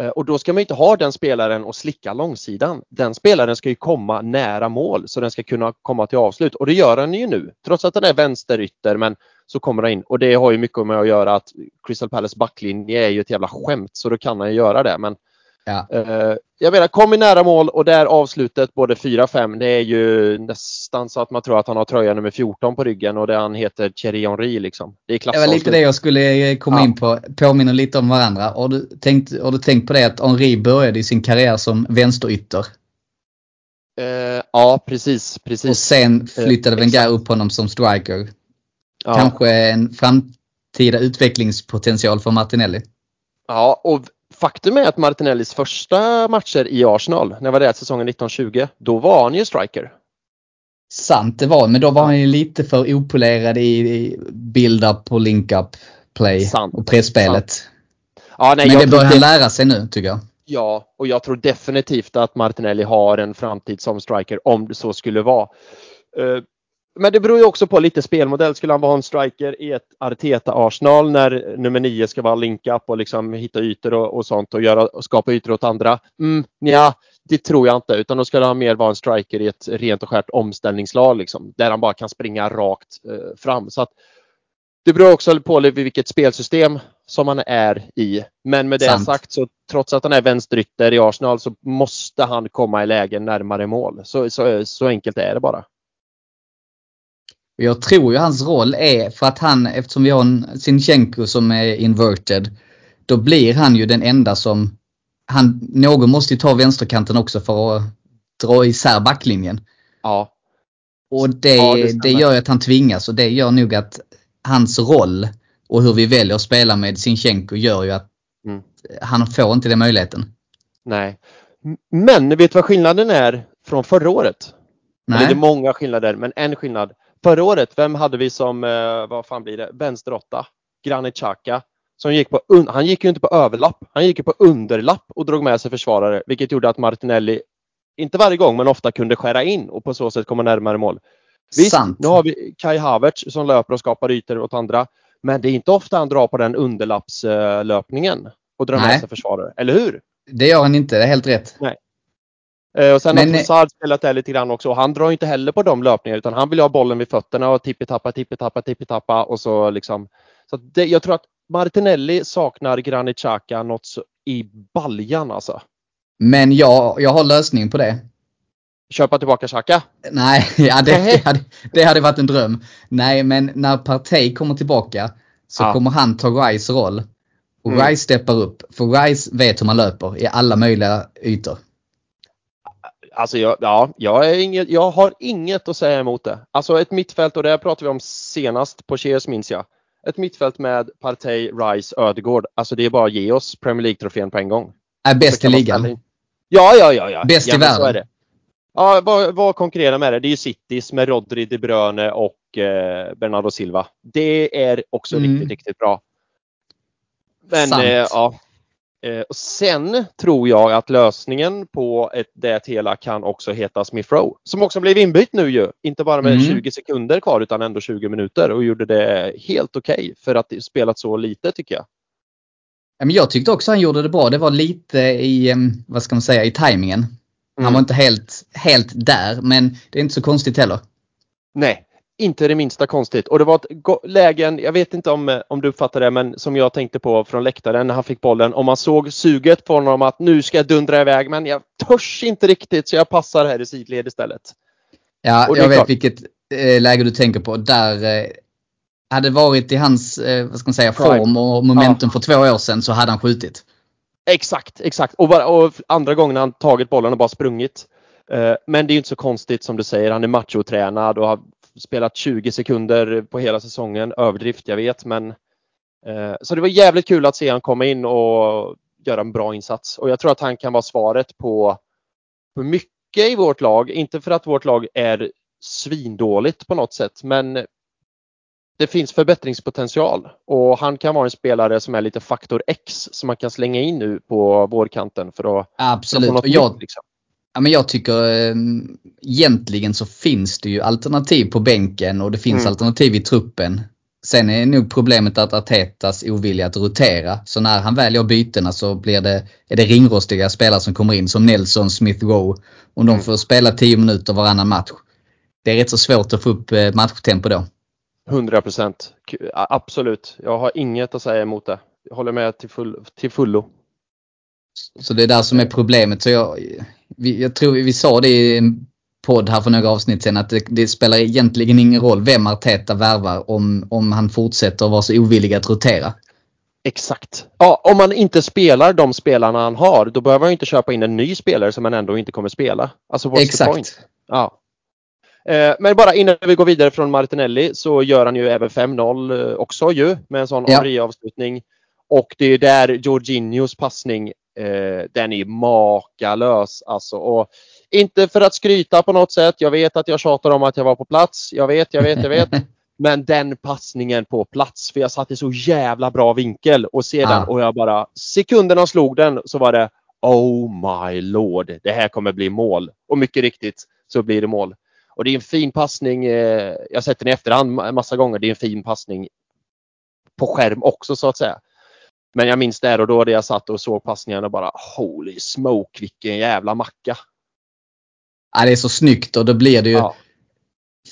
Eh, och då ska man inte ha den spelaren och slicka långsidan. Den spelaren ska ju komma nära mål så den ska kunna komma till avslut och det gör han ju nu. Trots att den är vänsterytter men så kommer han in och det har ju mycket med att göra att Crystal Palace backlinje är ju ett jävla skämt så då kan han ju göra det. Men Ja. Eh, jag menar, kom i nära mål och där avslutet både 4-5, det är ju nästan så att man tror att han har tröja nummer 14 på ryggen och det han heter Thierry Henry liksom. Det är Det var lite det jag skulle eh, komma Ja. in på. Påminner lite om varandra. Har du, tänkt, har du tänkt på det att Henri började i sin karriär som vänsterytter? Eh, ja, precis, Och precis. sen flyttade Eh, Wenger upp honom som striker. Ja. Kanske en framtida utvecklingspotential för Martinelli. ja, och faktum är att Martinellis första matcher i Arsenal, när jag var där säsongen 1920, då var han ju striker. Sant det var, men då var han ju lite för opolerad i, build-up och link-up play Sant. och pressspelet. Ja, nej, Men det börjar han lära sig nu tycker jag. Ja, och jag tror definitivt att Martinelli har en framtid som striker om det så skulle vara. Men det beror ju också på lite spelmodell. Skulle han vara en striker i ett Arteta-Arsenal när nummer nio ska vara link-up och liksom hitta ytor och, och sånt och, göra, och skapa ytor åt andra? Mm, ja, det tror jag inte. Utan då skulle han mer vara en striker i ett rent och skärt omställningslag liksom, där han bara kan springa rakt eh, fram. Så att det beror också på vilket spelsystem som han är i. Men med det Sant. sagt så trots att han är vänsterytter i Arsenal så måste han komma i lägen närmare mål. Så, så, så enkelt är det bara. Jag tror ju hans roll är för att han, eftersom vi har en Sinchenko som är inverted, då blir han ju den enda som, han, någon måste ju ta vänsterkanten också för att dra isär backlinjen. Ja, Och det, Ja, det det, gör att han tvingas och det gör nog att hans roll och hur vi väljer att spela med Sinchenko gör ju att Mm. han får inte den möjligheten. nej. Men vet du vad skillnaden är från förra året? Eller det är Nej. många skillnader, men en skillnad. Förra året, vem hade vi som, eh, vad fan blir det, vänsteråtta? Granit Xhaka. Som gick på, han gick ju inte på överlapp, han gick ju på underlapp och drog med sig försvarare, vilket gjorde att Martinelli, inte varje gång, men ofta kunde skära in och på så sätt komma närmare mål. Visst, Sant. nu har vi Kai Havertz som löper och skapar ytor åt andra, men det är inte ofta han drar på den underlappslöpningen och drar Nej. med sig försvarare, eller hur? Det gör han inte, det är helt rätt. Eh, Och sen Men- har Trossard spelat där lite grann också och han drar inte heller på de löpningarna utan han vill ha bollen vid fötterna och tippi-tappa, tippi-tappa, tippi-tappa och så liksom. Så det, jag tror att Martinelli saknar Granit Xhaka något så i baljan alltså. Men jag, jag har lösningen på det. Köpa tillbaka Xhaka? Nej, ja, det, det, hade, det hade varit en dröm. Nej, men när Partey kommer tillbaka så Ja. kommer han ta Rice roll. Och Mm. Rice steppar upp. För Rice vet hur man löper i alla möjliga ytor. Alltså jag, ja, jag, inget, jag har inget att säga emot det. Alltså ett mittfält och det här pratade vi om senast på Cheers minns jag. Ett mittfält med Partey, Rice, Ödegård. Alltså det är bara att ge oss Premier League-trofén på en gång. Är bäst Så i ligan. Ja, ja, ja. ja. Bäst i ja, så världen. är det. Ja, vad, vad konkurrerar med det? Det är ju Citys med Rodri, De Bruyne och eh, Bernardo Silva. Det är också Mm. riktigt, riktigt bra. Men eh, ja. Eh, och sen tror jag att lösningen på ett, det hela kan också heta Smith Rowe. Som också blev inbytt nu ju. Inte bara med Mm. 20 sekunder kvar utan ändå 20 minuter och gjorde det helt okej för att det spelat så lite tycker jag. Jag tyckte också han gjorde det bra. Det var lite i, vad ska man säga, i tajmingen. Han Mm. var inte helt, helt där, men det är inte så konstigt heller. Nej, inte det minsta konstigt. Och det var ett lägen, jag vet inte om, eh, om du uppfattar det, men som jag tänkte på från läktaren när han fick bollen. Om man såg suget på honom att nu ska jag dundra iväg, men jag törs inte riktigt så jag passar här i sidled istället. Ja, jag vet klart. vilket eh, läge du tänker på. Där eh, hade varit i hans, eh, vad ska man säga, form och momentum för två år sedan så hade han skjutit. Exakt, exakt. Och, bara, och andra gången han tagit bollen och bara sprungit. Eh, Men det är ju inte så konstigt som du säger. Han är machotränad och har spelat 20 sekunder på hela säsongen. Överdrift, jag vet, men eh, så det var jävligt kul att se han komma in och göra en bra insats. Och jag tror att han kan vara svaret på, på mycket i vårt lag. Inte för att vårt lag är svindåligt på något sätt, men det finns förbättringspotential och han kan vara en spelare som är lite faktor X som man kan slänga in nu på vårkanten för att, för att Absolut. något Och jag. Liksom. Ja, men jag tycker eh, egentligen så finns det ju alternativ på bänken och det finns Mm. alternativ i truppen. Sen är nog problemet att Artetas ovilja att rotera. Så när han väl gör bytena så blir det, är det ringrostiga spelare som kommer in som Nelson, Smith Rowe. Om de Mm. får spela 10 minuter varannan match. Det är rätt så svårt att få upp eh, matchtempo då. 100 procent. Absolut. Jag har inget att säga emot det. Jag håller med till, full, till fullo. Så det är där som är problemet. Så jag, vi, jag tror vi sa det i en podd här för några avsnitt sedan att det, det spelar egentligen ingen roll vem Arteta värvar om, om han fortsätter vara så ovillig att rotera. Exakt. Ja, om man inte spelar de spelarna han har, då behöver man inte köpa in en ny spelare som man ändå inte kommer spela. Alltså what's the point? Exakt. Ja. Eh, Men bara innan vi går vidare från Martinelli så gör han ju även 5-0 eh, också ju med en sån Ja. Henri-avslutning. Och det är där Jorginhos passning, eh, den är makalös alltså. Och inte för att skryta på något sätt. Jag vet att jag tjatar om att jag var på plats. Jag vet, jag vet, jag vet. Men den passningen på plats, för jag satt i så jävla bra vinkel och ser den Ja. och jag bara sekunden han slog den så var det Oh my lord, det här kommer bli mål. Och mycket riktigt så blir det mål. Och det är en fin passning. Eh, jag har sett den i efterhand massa gånger. Det är en fin passning på skärm också så att säga. Men jag minns där och då där jag satt och såg passningen och bara holy smoke vilken jävla macka. Ja, det är så snyggt och då blir det ju Ja.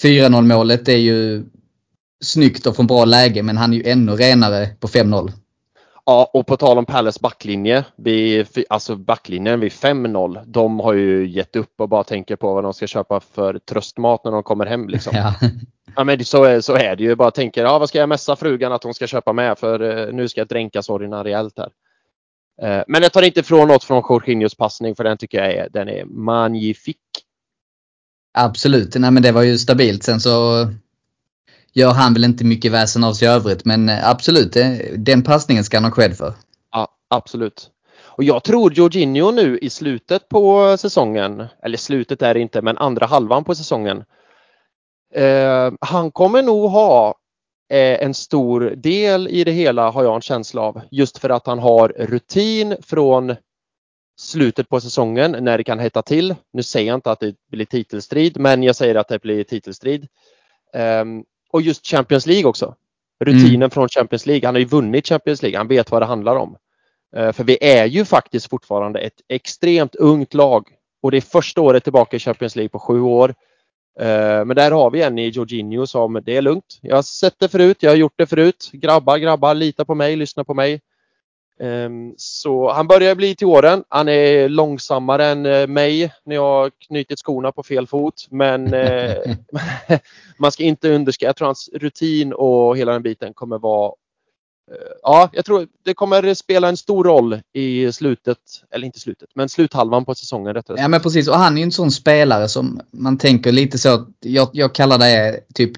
4-0 målet är ju snyggt och från bra läge men han är ju ännu renare på 5-0. Ja, och på tal om Palace backlinje. Vi, alltså backlinjen vid 5-0. De har ju gett upp och bara tänker på vad de ska köpa för tröstmat när de kommer hem. Liksom. Ja. Ja, men så, är, så är det ju. Bara tänker, ja, vad ska jag mässa frugan att hon ska köpa med för eh, nu ska jag dränka sorgerna rejält här. Eh, men jag tar inte ifrån något från Jorginhos passning för den tycker jag är, den är magnifik. Absolut, nej men det var ju stabilt. Sen så gör han väl inte mycket väsen av sig i övrigt men eh, absolut, den passningen ska han ha cred för. Ja, absolut. Och jag tror Jorginho nu i slutet på säsongen, eller slutet är det inte, men andra halvan på säsongen. Eh, han kommer nog ha eh, en stor del i det hela har jag en känsla av. Just för att han har rutin från slutet på säsongen när det kan hetta till. Nu säger jag inte att det blir titelstrid, men jag säger att det blir titelstrid. Ehm, och just Champions League också. Rutinen från Champions League. Han har ju vunnit Champions League. Han vet vad det handlar om. Eh, För vi är ju faktiskt fortfarande ett extremt ungt lag och det är första året tillbaka i Champions League på sju år. Eh, Men där har vi en i Jorginho som det är lugnt. Jag har sett det förut, jag har gjort det förut. Grabbar, grabbar, lita på mig, lyssna på mig. Ehm, Så han börjar bli till åren. Han är långsammare än eh, mig när jag knutit skorna på fel fot. Men eh, man ska inte underskatta, jag tror hans rutin och hela den biten kommer vara Ja, jag tror det kommer spela en stor roll i slutet, eller inte slutet, men sluthalvan på säsongen rättare Ja men precis och han är ju en sån spelare som man tänker lite så jag, jag kallar det typ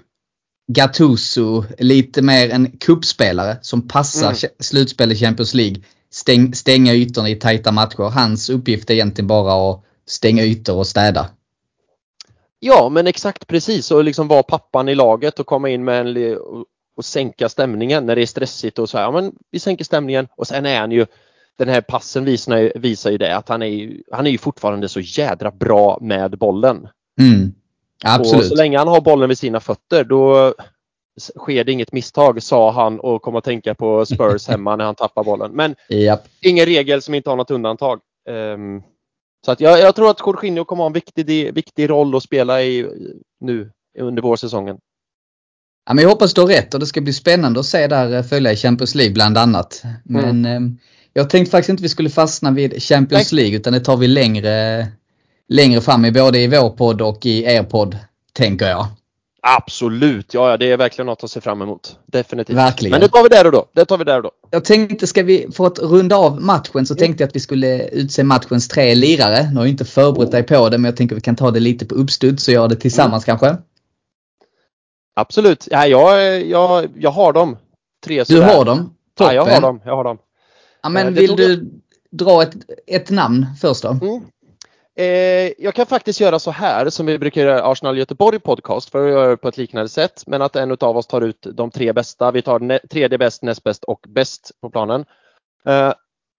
Gattuso, lite mer en kuppspelare som passar Mm. slutspel i Champions League. Stäng, stänga ytorna i tajta matcher. Hans uppgift är egentligen bara att stänga ytor och städa. Ja, men exakt precis och liksom vara pappan i laget och komma in med en och, och sänka stämningen när det är stressigt och så här. Ja, men vi sänker stämningen och sen är han ju den här passen visar, visar ju det att han är ju, han är ju fortfarande så jädra bra med bollen. Mm. Och Absolut. så länge han har bollen vid sina fötter då sker det inget misstag sa han och kom att tänka på Spurs hemma när han tappar bollen. Men Japp. ingen regel som inte har något undantag. Ehm, så att jag, jag tror att Jorginho kommer ha en viktig, viktig roll att spela i nu under vårsäsongen. Ja, men jag hoppas du har rätt och det ska bli spännande att se där eh, följa i Champions League bland annat. Men eh, jag tänkte faktiskt inte vi skulle fastna vid Champions League utan det tar vi längre, längre fram i både i vår podd och i er podd, tänker jag. Absolut, ja, ja det är verkligen något att se fram emot. Definitivt. Verkligen. Men det tar vi där och då. Det tar vi där och då. Jag tänkte, ska vi, för att runda av matchen så tänkte jag att vi skulle utse matchens tre lirare. Nu har jag inte förberett dig på det men jag tänker att vi kan ta det lite på uppstuds och göra det tillsammans kanske. Absolut. Ja, jag, jag, jag har dem. Tre Du har dem? Ja, jag har dem. Jag har dem. Ja, Eh, men det vill du dra ett, ett namn först då? Mm. Eh, jag kan faktiskt göra så här som vi brukar göra i Arsenal Göteborg podcast för att göra det på ett liknande sätt. Men att en av oss tar ut de tre bästa. Vi tar tredje bäst, näst bäst och bäst på planen. Eh,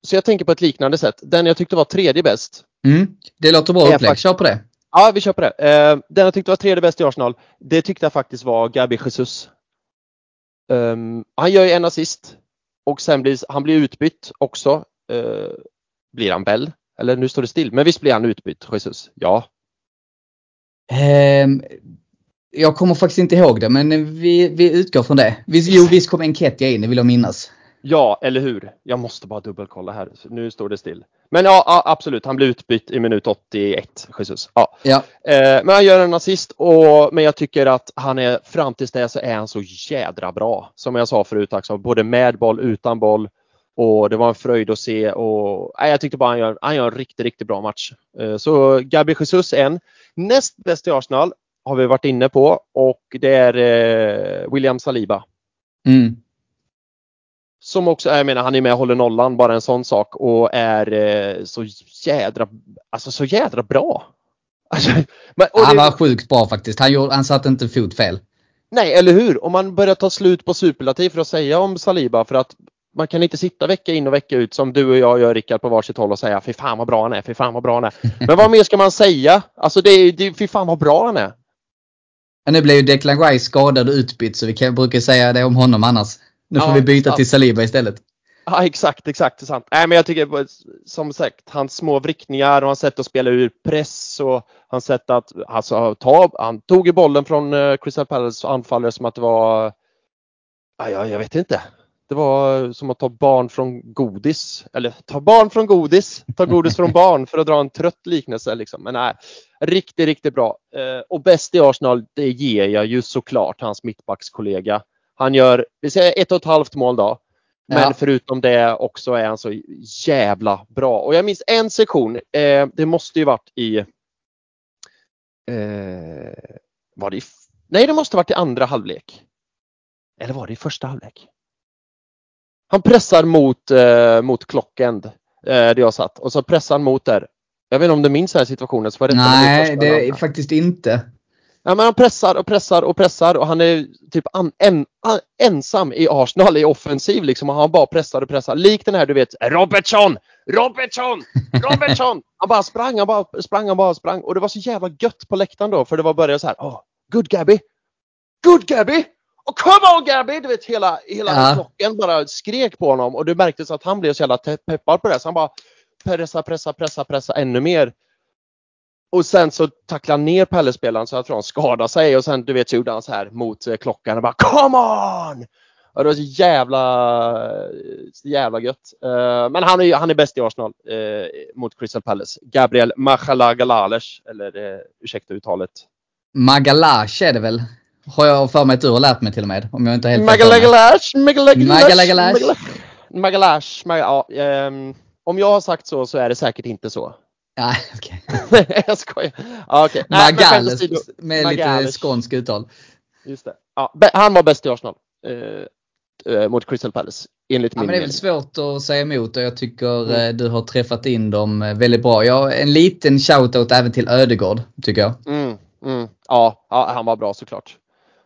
så jag tänker på ett liknande sätt. Den jag tyckte var tredje bäst Mm. Det låter bra upplägg. Kör på det. Ja, vi kör på det. Eh, den jag tyckte var tredje bäst i Arsenal, det tyckte jag faktiskt var Gabi Jesus. Ehm, han gör ju en assist och sen blir han blir utbytt också. Eh, blir han Bell? Eller nu står det still, men visst blir han utbytt, Jesus? Ja. Um, jag kommer faktiskt inte ihåg det, men vi, vi utgår från det. Visst, jo, visst kom Enketia in, det vill jag minnas. Ja, eller hur? Jag måste bara dubbelkolla här. Nu står det still. Men ja, ja, absolut. Han blir utbytt i minut 81, Jesus. Ja. Ja. Eh, men han gör en assist och men jag tycker att han är fram tills det så är han så jädra bra. Som jag sa förut också, både med boll, utan boll. Och det var en fröjd att se och nej, jag tyckte bara han gör, han gör en riktigt, riktigt bra match. Eh, så Gabi Jesus en. Näst bäst i Arsenal har vi varit inne på och det är eh, William Saliba. Mm. Som också, jag menar han är med och håller nollan, bara en sån sak och är eh, så jädra, alltså så jädra bra. Alltså, men, Han det, var sjukt bra faktiskt. Han, gjorde, han satte inte fot fel. nej, eller hur? Om man börjar ta slut på superlativ för att säga om Saliba för att man kan inte sitta vecka in och vecka ut som du och jag gör Rickard på varsitt håll och säga fy fan vad bra han är, fy fan vad bra han är. Men vad mer ska man säga? Alltså det är det, fy fan vad bra han är. Men nu blev ju Declan Rice skadad och utbytt så vi kan, brukar säga det om honom annars. Nu får Ja, vi byta sant. till Saliba istället. Ja exakt, exakt, det är sant. Nej men jag tycker som sagt, hans små vrickningar och hans sätt att spela ur press och hans sätt att, alltså ta, han tog ju bollen från eh, Crystal Palace anfallare som att det var, ja, jag, jag vet inte. Det var som att ta barn från godis, eller ta barn från godis, ta godis från barn för att dra en trött liknelse liksom. Men nej, riktigt, riktigt bra. Eh, och bäst i Arsenal, det ger jag ju såklart hans mittbackskollega. Han gör, vi säger ett och ett halvt mål då. Men Ja. förutom det också är han så jävla bra. Och jag minns en sektion, eh, det måste ju varit i eh, var det i, Nej, det måste varit i andra halvlek. Eller var det i första halvlek? Han pressar mot, eh, mot Klockend, eh, där jag satt. Och så pressar han mot där. Jag vet inte om du minns den här situationen? Så var det Nej, det är faktiskt inte. Ja, men han pressar och pressar och pressar och han är typ an, en, an, ensam i Arsenal i offensiv liksom. Och han bara pressar och pressar. Likt den här du vet, Robertson! Robertson! Robertson! Han bara sprang, han bara sprang, han bara sprang. Och det var så jävla gött på läktaren då för det var börjat så här. Oh, good Gabby! Good Gabby! Och come on Gabby! Du vet hela, hela Ja. flocken bara skrek på honom och det märktes att han blev så jävla peppad på det. Så han bara pressa, pressa, pressa, pressa ännu mer. Och sen så tacklade han ner Pelle-spelaren så jag tror han skadade sig och sen du vet så gjorde han så här mot eh, klockan och bara Come on! Och det var så jävla, så jävla gött. Eh, men han är, han är bäst i Arsenal eh, mot Crystal Palace. Gabriel Machalagalales, eller uh, ursäkta uttalet. Magalash är det väl? Har jag för mig att du har lärt mig till och med. Om jag inte helt. Magalagalash, Magalagalash, Magalagalash. Magalash. Mag- ja, ehm, om jag har sagt så så är det säkert inte så. Ja, okej. jag skojar. Ja, okej. Nej, Magales med lite Magales. skånsk uttal. Just det. Ja, han var bäst i Arsenal. Eh, eh, mot Crystal Palace. Enligt Ja, min men det är väl svårt att säga emot och jag tycker Mm. eh, du har träffat in dem eh, väldigt bra. Jag, en liten shoutout även till Ödegård, tycker jag. Mm, mm. Ja, ja, han var bra såklart.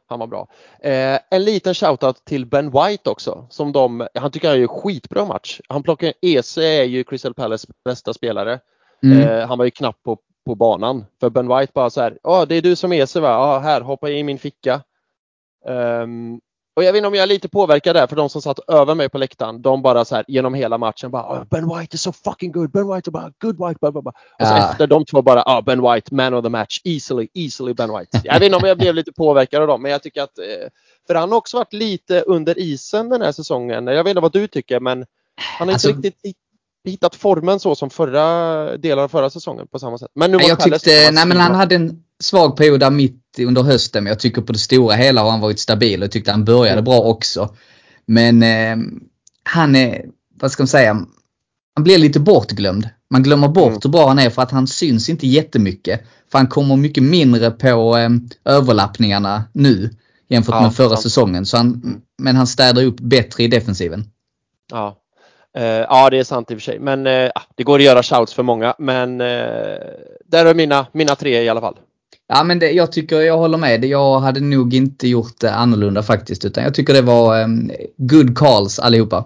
Han var bra. Eh, en liten shoutout till Ben White också. Som de, han tycker han gör skitbra match. Han plockar, EC är ju Crystal Palace bästa spelare. Mm. Eh, han var ju knappt på, på banan. För Ben White bara så här, ja det är du som är så va? Ja här, hoppa i min ficka. Ehm, och jag vet inte om jag är lite påverkad där för de som satt över mig på läktaren, de bara så här genom hela matchen bara "Oh, Ben White is so fucking good, Ben White är bara good White, blah, blah, blah. Och så Ja. efter de två bara, ah, Ben White, man of the match, easily, easily Ben White. Jag vet inte om jag blev lite påverkad av dem, men jag tycker att, eh, för han har också varit lite under isen den här säsongen. Jag vet inte vad du tycker, men han har Alltså- inte riktigt hittat formen så som förra delar av förra säsongen på samma sätt. Men nu var jag Palace- tyckte, nej men han hade en svag period där mitt under hösten men jag tycker på det stora hela har han varit stabil och tyckte han började bra också. Men eh, han är, vad ska man säga, han blir lite bortglömd. Man glömmer bort Mm. hur bra han är för att han syns inte jättemycket. För han kommer mycket mindre på eh, överlappningarna nu jämfört Ja, med förra sant. säsongen. Så han. Men han städar upp bättre i defensiven. Ja. Eh, ja, det är sant i och för sig. Men eh, det går att göra shouts för många. Men eh, där är mina, mina tre i alla fall. Ja men det, jag tycker, jag håller med. Jag hade nog inte gjort det annorlunda faktiskt. Utan jag tycker det var um, good calls allihopa.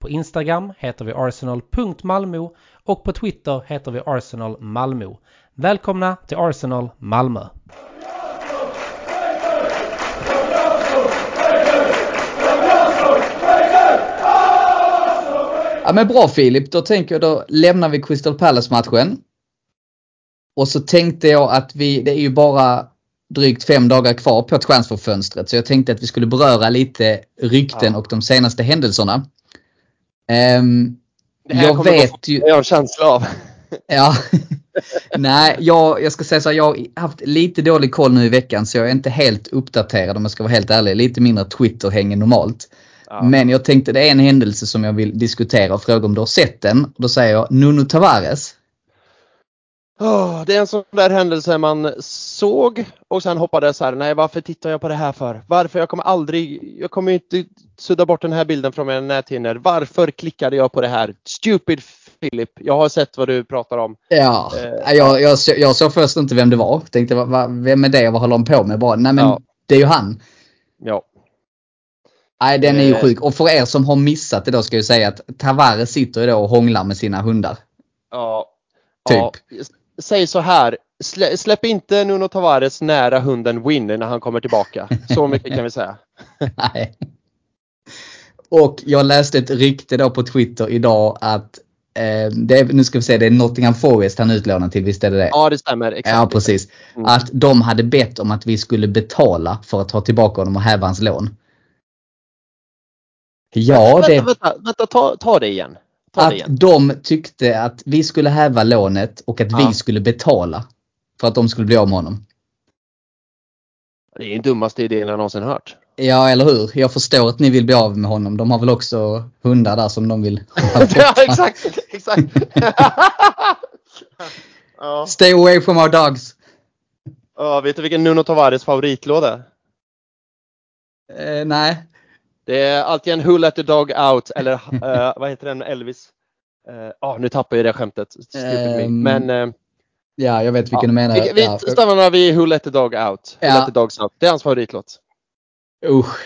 på Instagram heter vi arsenal.malmo och på Twitter heter vi Arsenal Malmö. Välkomna till Arsenal Malmö! Ja men bra Filip, då tänker jag då lämnar vi Crystal Palace-matchen. Och så tänkte jag att vi, det är ju bara drygt fem dagar kvar på transferfönstret så jag tänkte att vi skulle beröra lite rykten Ja. och de senaste händelserna. Ehm, Det här jag vet ju... Jag har en känsla av. Ja. Nej, jag, jag ska säga så här, jag har haft lite dålig koll nu i veckan så jag är inte helt uppdaterad om jag ska vara helt ärlig. Lite mindre Twitter-häng än normalt. Ja. Men jag tänkte det är en händelse som jag vill diskutera och fråga om du har sett den. Och då säger jag Nuno Tavares. Det är en sån där händelse man såg och sen hoppades så här, nej varför tittar jag på det här för? Varför? Jag kommer aldrig, jag kommer inte sudda bort den här bilden från mina näthinnor. Varför klickade jag på det här? Stupid Philip, jag har sett vad du pratar om. Ja, Eh, jag, jag, jag såg först inte vem det var. Tänkte va, va, vem är det och vad håller han på med? Bara, nej men Ja. det är ju han. Ja. Nej den är ju Eh. sjuk. Och för er som har missat det då ska jag säga att Tavares sitter ju då och hånglar med sina hundar. Ja. Typ. ja. Säg så här, slä, släpp inte Nuno Tavares nära hunden Win när han kommer tillbaka. Så mycket kan vi säga. Nej. Och jag läste ett rykte då på Twitter idag att eh, det är, nu ska vi se, det är Nottingham Forest han är utlånad till, visst är det det? Ja, det stämmer. Exakt. Ja, precis. Mm. Att de hade bett om att vi skulle betala för att ta tillbaka honom och häva hans lån. Ja, vänta, det, vänta, vänta ta, ta det igen. Att de tyckte att vi skulle häva lånet och att Ja. vi skulle betala för att de skulle bli av med honom. Det är den dummaste idén jag någonsin hört. Ja, eller hur? Jag förstår att ni vill bli av med honom. De har väl också hundar där som de vill ha ja, exakt. exakt. ja. Stay away from our dogs. ja, vet du vilken Nuno Tavares favoritlåt är? Eh, nej. Det är alltid en Who let the dog out eller eh, vad heter den Elvis? Ja, ah, nu tappar jag det skämtet. Ehm, Men eh, Ja, jag vet vilken ja. du menar. vi, vi ja. stannar vid Who let the dog out. Who Ja. let the dogs out. Det är hans favoritlåt. Usch.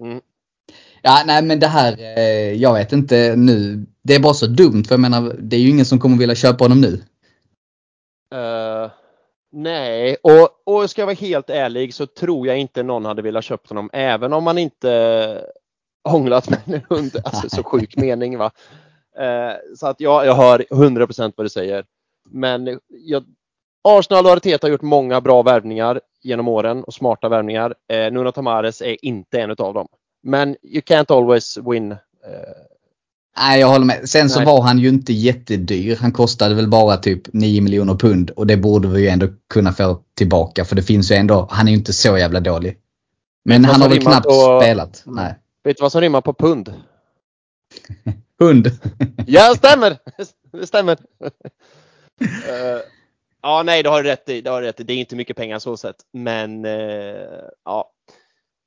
Mm. Ja, nej men det här, jag vet inte nu. Det är bara så dumt för jag menar, det är ju ingen som kommer vilja köpa honom nu. Nej, och, och ska jag vara helt ärlig så tror jag inte någon hade velat köpa honom även om man inte hånglat med en hund. Alltså så sjuk mening va. Eh, så att ja, jag hör 100% vad du säger. Men jag, Arsenal och Arteta har gjort många bra värvningar genom åren och smarta värvningar. Eh, Nuno Tamares är inte en av dem. Men you can't always win. Eh, Nej, jag håller med. Sen så Nej. var han ju inte jättedyr. Han kostade väl bara typ 9 miljoner pund och det borde vi ju ändå kunna få tillbaka för det finns ju ändå, han är ju inte så jävla dålig. Men han har väl knappt på- spelat. Nej. vet du vad som rimmar på pund? Hund. Ja, stämmer! Det stämmer. Eh, ja, nej, det har du rätt i. Det har rätt i. Det är inte mycket pengar så sett. Men eh, ja.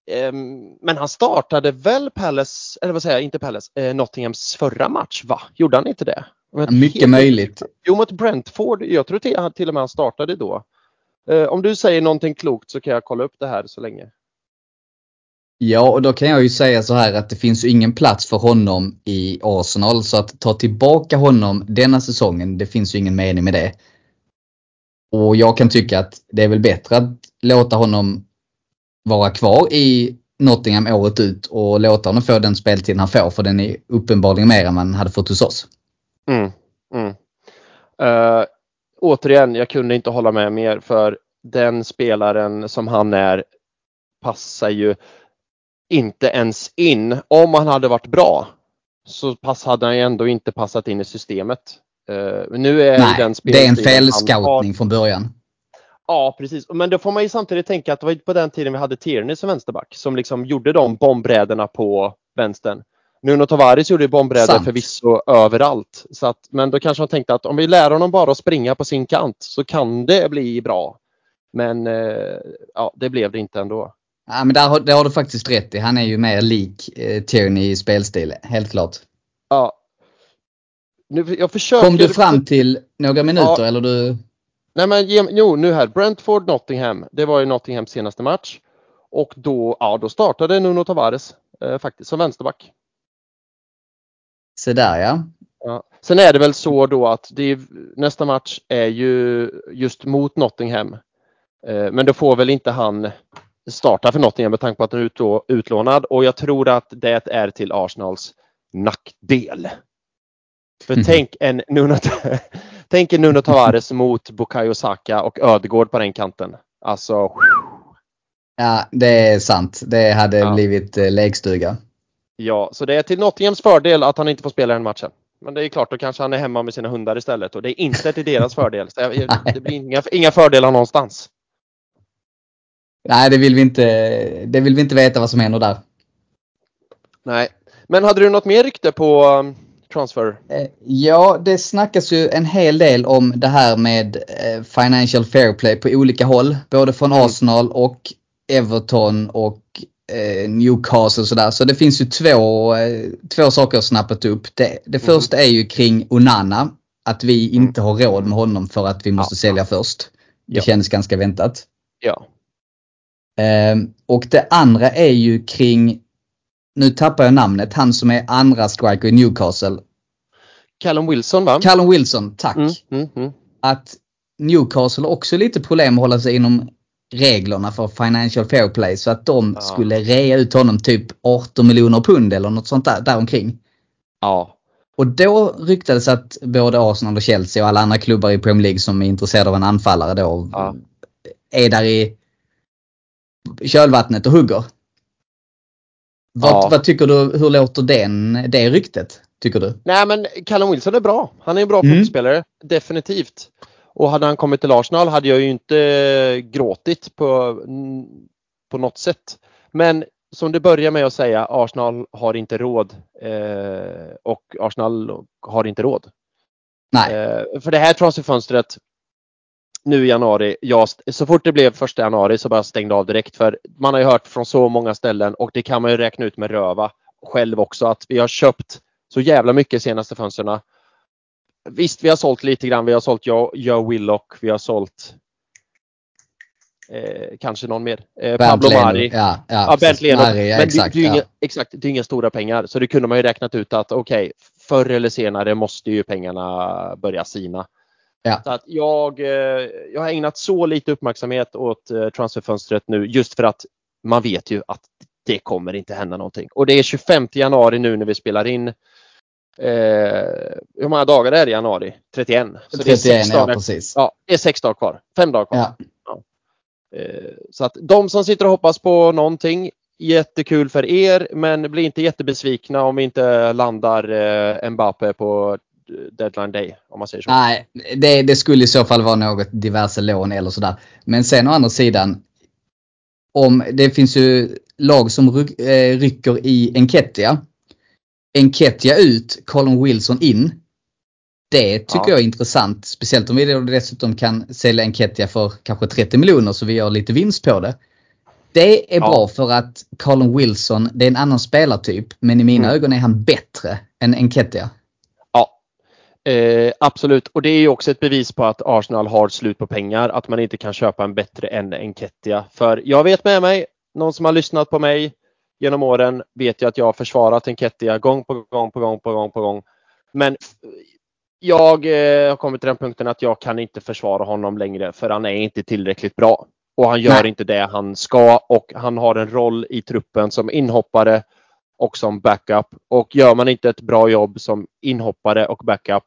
Ehm, men han startade väl Palace, eller vad säger jag, inte Palace, eh, Nottinghams förra match va? Gjorde han inte det? Mycket helt- möjligt. Jo, mot Brentford. Jag tror till, till och med han startade då. Eh, om du säger någonting klokt så kan jag kolla upp det här så länge. Ja, och då kan jag ju säga så här att det finns ju ingen plats för honom i Arsenal. Så att ta tillbaka honom denna säsongen, det finns ju ingen mening med det. Och jag kan tycka att det är väl bättre att låta honom vara kvar i Nottingham året ut och låta honom få den speltid han får. För den är uppenbarligen mer än man hade fått hos oss. Mm, mm. Eh, återigen, jag kunde inte hålla med mer för den spelaren som han är passar ju inte ens in. Om han hade varit bra så pass hade han ju ändå inte passat in i systemet. Men nu är Nej, den det är en felscoutning från början. Ja, precis. Men då får man ju samtidigt tänka att det var på den tiden vi hade Tierney som vänsterback som liksom gjorde de bombräderna på vänstern. Nuno Tavares gjorde bombräder förvisso överallt. Så att, men då kanske man tänkte att om vi lär honom bara att springa på sin kant så kan det bli bra. Men eh, ja, det blev det inte ändå. Ja, men där har, det har du faktiskt rätt i. Han är ju mer lik eh, Tierney i spelstil, helt klart. Ja. Nu, jag försöker... Kom du fram till några minuter Ja. eller du? Nej men jo, nu här. Brentford, Nottingham. Det var ju Nottinghams senaste match. Och då, ja, då startade Nuno Tavares eh, faktiskt som vänsterback. Se där ja. Ja. Sen är det väl så då att är, nästa match är ju just mot Nottingham. Eh, men då får väl inte han starta för Nottingham med tanke på att han är utlå- utlånad och jag tror att det är till Arsenals nackdel. För Mhm. tänk en Nuno, tänk en Nuno Tavares mot Bukayo Saka och Ödegård på den kanten. Alltså, Ja, det är sant. Det hade Ja. blivit eh, lekstuga. ja, så det är till Nottinghams fördel att han inte får spela den matchen. Men det är klart, då kanske han är hemma med sina hundar istället och det är inte till deras fördel. Så det blir inga, inga fördelar någonstans. Nej, det vill vi inte. Det vill vi inte veta vad som händer där. Nej. Men hade du något mer rykte på um, transfer? Eh, Ja, det snackas ju en hel del om det här med eh, Financial Fair Play på olika håll. Både från Mm. Arsenal och Everton och eh, Newcastle och sådär. Så det finns ju två, två saker snappat upp. Det, det Mm. första är ju kring Onana. Att vi inte har råd med honom för att vi måste Ja. sälja först. Det Ja. känns ganska väntat. Ja. Och det andra är ju kring, nu tappar jag namnet, han som är andra striker i Newcastle. Callum Wilson va? Callum Wilson, tack. Mm, mm, mm. Att Newcastle har också lite problem att hålla sig inom reglerna för Financial Fair Play så att de Ja. skulle rea ut honom typ 18 miljoner pund eller något sånt där däromkring. Ja. Och då ryktades att både Arsenal och Chelsea och alla andra klubbar i Premier League som är intresserade av en anfallare då Ja. är där i kölvattnet och hugger. Vad, Ja. vad tycker du, hur låter den, det ryktet? Tycker du? Nej men Callum Wilson är bra. Han är en bra Mm. fotbollsspelare. Definitivt. Och hade han kommit till Arsenal hade jag ju inte gråtit på, på något sätt. Men som du börjar med att säga, Arsenal har inte råd. Eh, och Arsenal har inte råd. Nej. Eh, för det här transferfönstret nu i januari, jag, så fort det blev första januari så bara stängde av direkt. För man har ju hört från så många ställen och det kan man ju räkna ut med röva själv också att vi har köpt så jävla mycket senaste fönstren. Visst, vi har sålt lite grann. Vi har sålt Joe, Joe Willock. Vi har sålt eh, kanske någon mer. Eh, Pablo. Mari. Ja, ja, Ja. Leno. Mari, Men exakt. det, det, är ju ja. inga, exakt, det är inga stora pengar. Så det kunde man ju räknat ut att okej, förr eller senare måste ju pengarna börja sina. Ja. Så att jag, eh, jag har ägnat så lite uppmärksamhet åt eh, transferfönstret nu just för att man vet ju att det kommer inte hända någonting. Och det är 25 januari nu när vi spelar in. Eh, hur många dagar är det i januari? 31. Så det är 31, sex ja dagar, precis. ja, det är sex dagar kvar. Fem dagar kvar. Ja. Eh, Så att de som sitter och hoppas på någonting, jättekul för er, men bli inte jättebesvikna om vi inte landar eh, Mbappe på deadline day, om man säger så. Nej, det, det skulle i så fall vara något diverse lån eller sådär. Men sen å andra sidan. Om det finns ju lag som ryck, eh, rycker i Enketia. Enketia ut, Colin Wilson in. Det tycker Ja. jag är intressant. Speciellt om vi dessutom kan sälja Enketia för kanske 30 miljoner så vi gör lite vinst på det. Det är Ja. bra för att Colin Wilson, det är en annan spelartyp. Men i mina Mm. ögon är han bättre än Enketia. Eh, absolut. Och det är ju också ett bevis på att Arsenal har slut på pengar, att man inte kan köpa en bättre än Enketia. För jag vet med mig, någon som har lyssnat på mig genom åren vet ju att jag har försvarat Enketia gång på gång på gång på gång på gång. Men jag eh, har kommit till den punkten att jag kan inte försvara honom längre för han är inte tillräckligt bra. Och han gör Nej. inte det han ska och han har en roll i truppen som inhoppare och som backup. Och gör man inte ett bra jobb som inhoppare och backup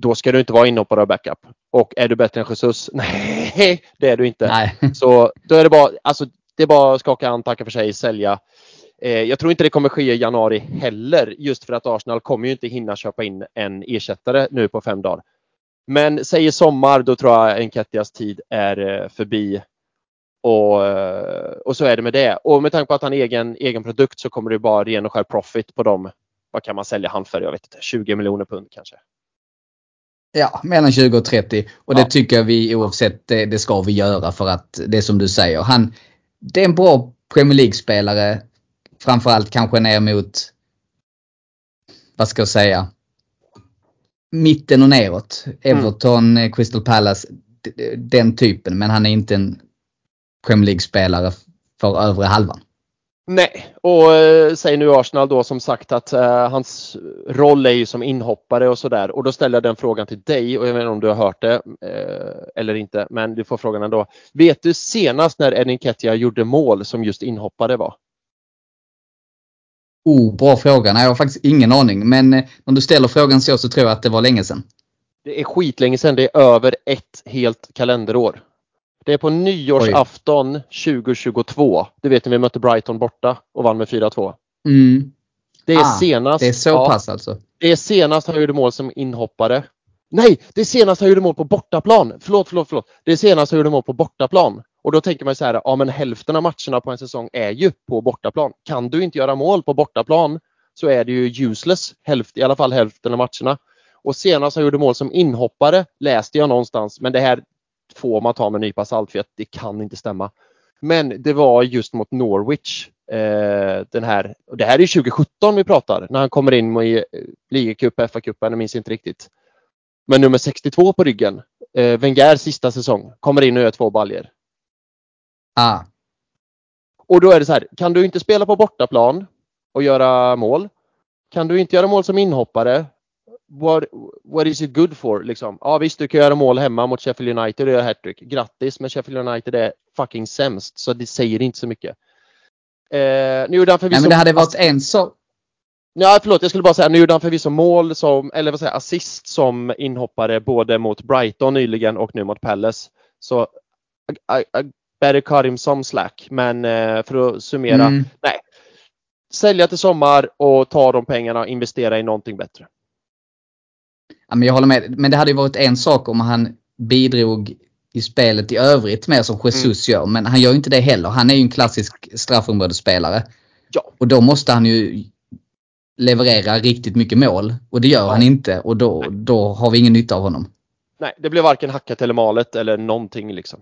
då ska du inte vara inhoppare och backup. Och är du bättre än Jesus? Nej, det är du inte. Nej. Så då är det bara, alltså, det är bara att skaka hand, tacka för sig, sälja. Eh, jag tror inte det kommer ske i januari heller, just för att Arsenal kommer ju inte hinna köpa in en ersättare nu på fem dagar. Men säg i sommar, då tror jag Enketias tid är eh, förbi. Och, eh, och så är det med det. Och med tanke på att han är egen, egen produkt så kommer det bara ren och skär profit på de vad kan man sälja han för? Jag vet inte, 20 miljoner pund kanske. Ja, mellan 20 och 30. Och det Ja. tycker jag vi oavsett, det, det ska vi göra för att det är som du säger. Han, det är en bra Premier League-spelare. Framförallt kanske ner mot, vad ska jag säga, mitten och neråt. Everton, eh, Crystal Palace, den typen. Men han är inte en Premier League-spelare för övre halvan. Nej, och eh, säger nu Arsenal då som sagt att eh, hans roll är ju som inhoppare och sådär. Och då ställer jag den frågan till dig och jag vet inte om du har hört det eh, eller inte, men du får frågan ändå. Vet du senast när Eddie Nketiah gjorde mål som just inhoppare var? Oh, bra fråga. Nej, jag har faktiskt ingen aning. Men eh, om du ställer frågan så så tror jag att det var länge sedan. Det är skitlänge sedan, det är över ett helt kalenderår. Det är på nyårsafton 2022. Du vet när vi mötte Brighton borta och vann med 4-2. Mm. Det är Ah, senast. Det är så ja, pass alltså. Det är senast han gjorde mål som inhoppare. Nej, det är senast han gjorde mål på bortaplan. Förlåt, förlåt, förlåt. Det är senast han gjorde mål på bortaplan. Och då tänker man så här, ja men hälften av matcherna på en säsong är ju på bortaplan. Kan du inte göra mål på bortaplan så är det ju useless, hälft, i alla fall hälften av matcherna. Och senast han gjorde mål som inhoppare läste jag någonstans, men det här får man ta med en nypa salt för att det kan inte stämma. Men det var just mot Norwich. Eh, den här, och det här är 2017 vi pratar, när han kommer in i eh, ligacup, FA-cupen, jag minns inte riktigt. Men nummer 62 på ryggen, eh, Wengers sista säsong, kommer in och gör två baljer. Ah. Och då är det så här, kan du inte spela på bortaplan och göra mål? Kan du inte göra mål som inhoppare? What, what is it good for? Liksom? Ja visst, du kan göra mål hemma mot Sheffield United och göra hattrick. Grattis, men Sheffield United är fucking sämst, så det säger inte så mycket. Eh, nu gjorde han förvisso... Nej, men det hade varit en sak. Ja, förlåt, jag skulle bara säga, nu gjorde han förvisso mål som, eller vad säger assist som inhoppare både mot Brighton nyligen och nu mot Palace. Så I, I, I better cut him some slack. Men eh, för att summera, Mm. nej. Sälja till sommar och ta de pengarna och investera i någonting bättre. Ja, men jag håller med. Men det hade ju varit en sak om han bidrog i spelet i övrigt mer som Jesus gör. Men han gör ju inte det heller. Han är ju en klassisk straffområdesspelare. Ja. Och då måste han ju leverera riktigt mycket mål. Och det gör han inte. Och då, då har vi ingen nytta av honom. Nej, det blev varken hackat eller malet eller någonting liksom.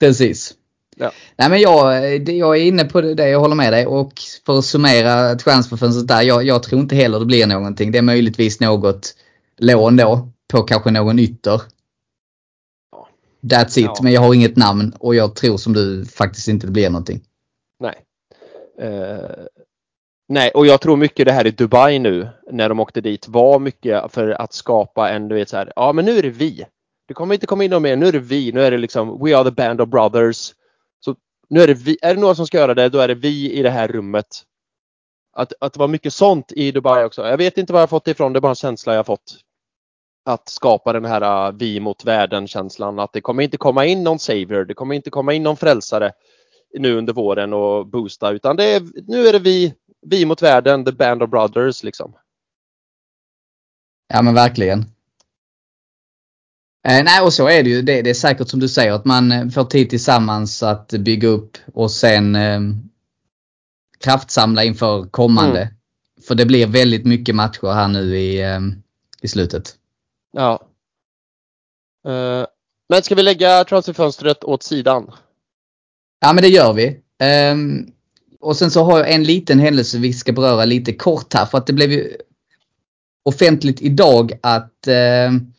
Precis. Ja. Nej men jag, jag är inne på det, jag håller med dig. Och för att summera transferfönstret där. Jag, jag tror inte heller det blir någonting. Det är möjligtvis något lån då. På kanske någon ytter. That's it. Ja. Men jag har inget namn och jag tror som du faktiskt inte det blir någonting. Nej. Eh, nej, och jag tror mycket det här i Dubai nu när de åkte dit var mycket för att skapa en, du vet så här, ja men nu är det vi. Det kommer inte komma in någon mer, nu är det vi, nu är det liksom We are the band of brothers. Nu är det vi, är det några som ska göra det, då är det vi i det här rummet. Att, att det var mycket sånt i Dubai också. Jag vet inte var jag fått det ifrån, det är bara en känsla jag fått. Att skapa den här uh, vi mot världen känslan. Att det kommer inte komma in någon savior, det kommer inte komma in någon frälsare nu under våren och boosta utan det är, nu är det vi, vi mot världen, the band of brothers liksom. Ja men verkligen. Eh, nej och så är det ju. Det, det är säkert som du säger att man eh, får tid tillsammans att bygga upp och sen eh, kraftsamla inför kommande. Mm. För det blir väldigt mycket matcher här nu i, eh, i slutet. Ja. Eh, men ska vi lägga transferfönstret åt sidan? Ja men det gör vi. Ehm, och sen så har jag en liten händelse vi ska beröra lite kort här för att det blev ju offentligt idag att ehm,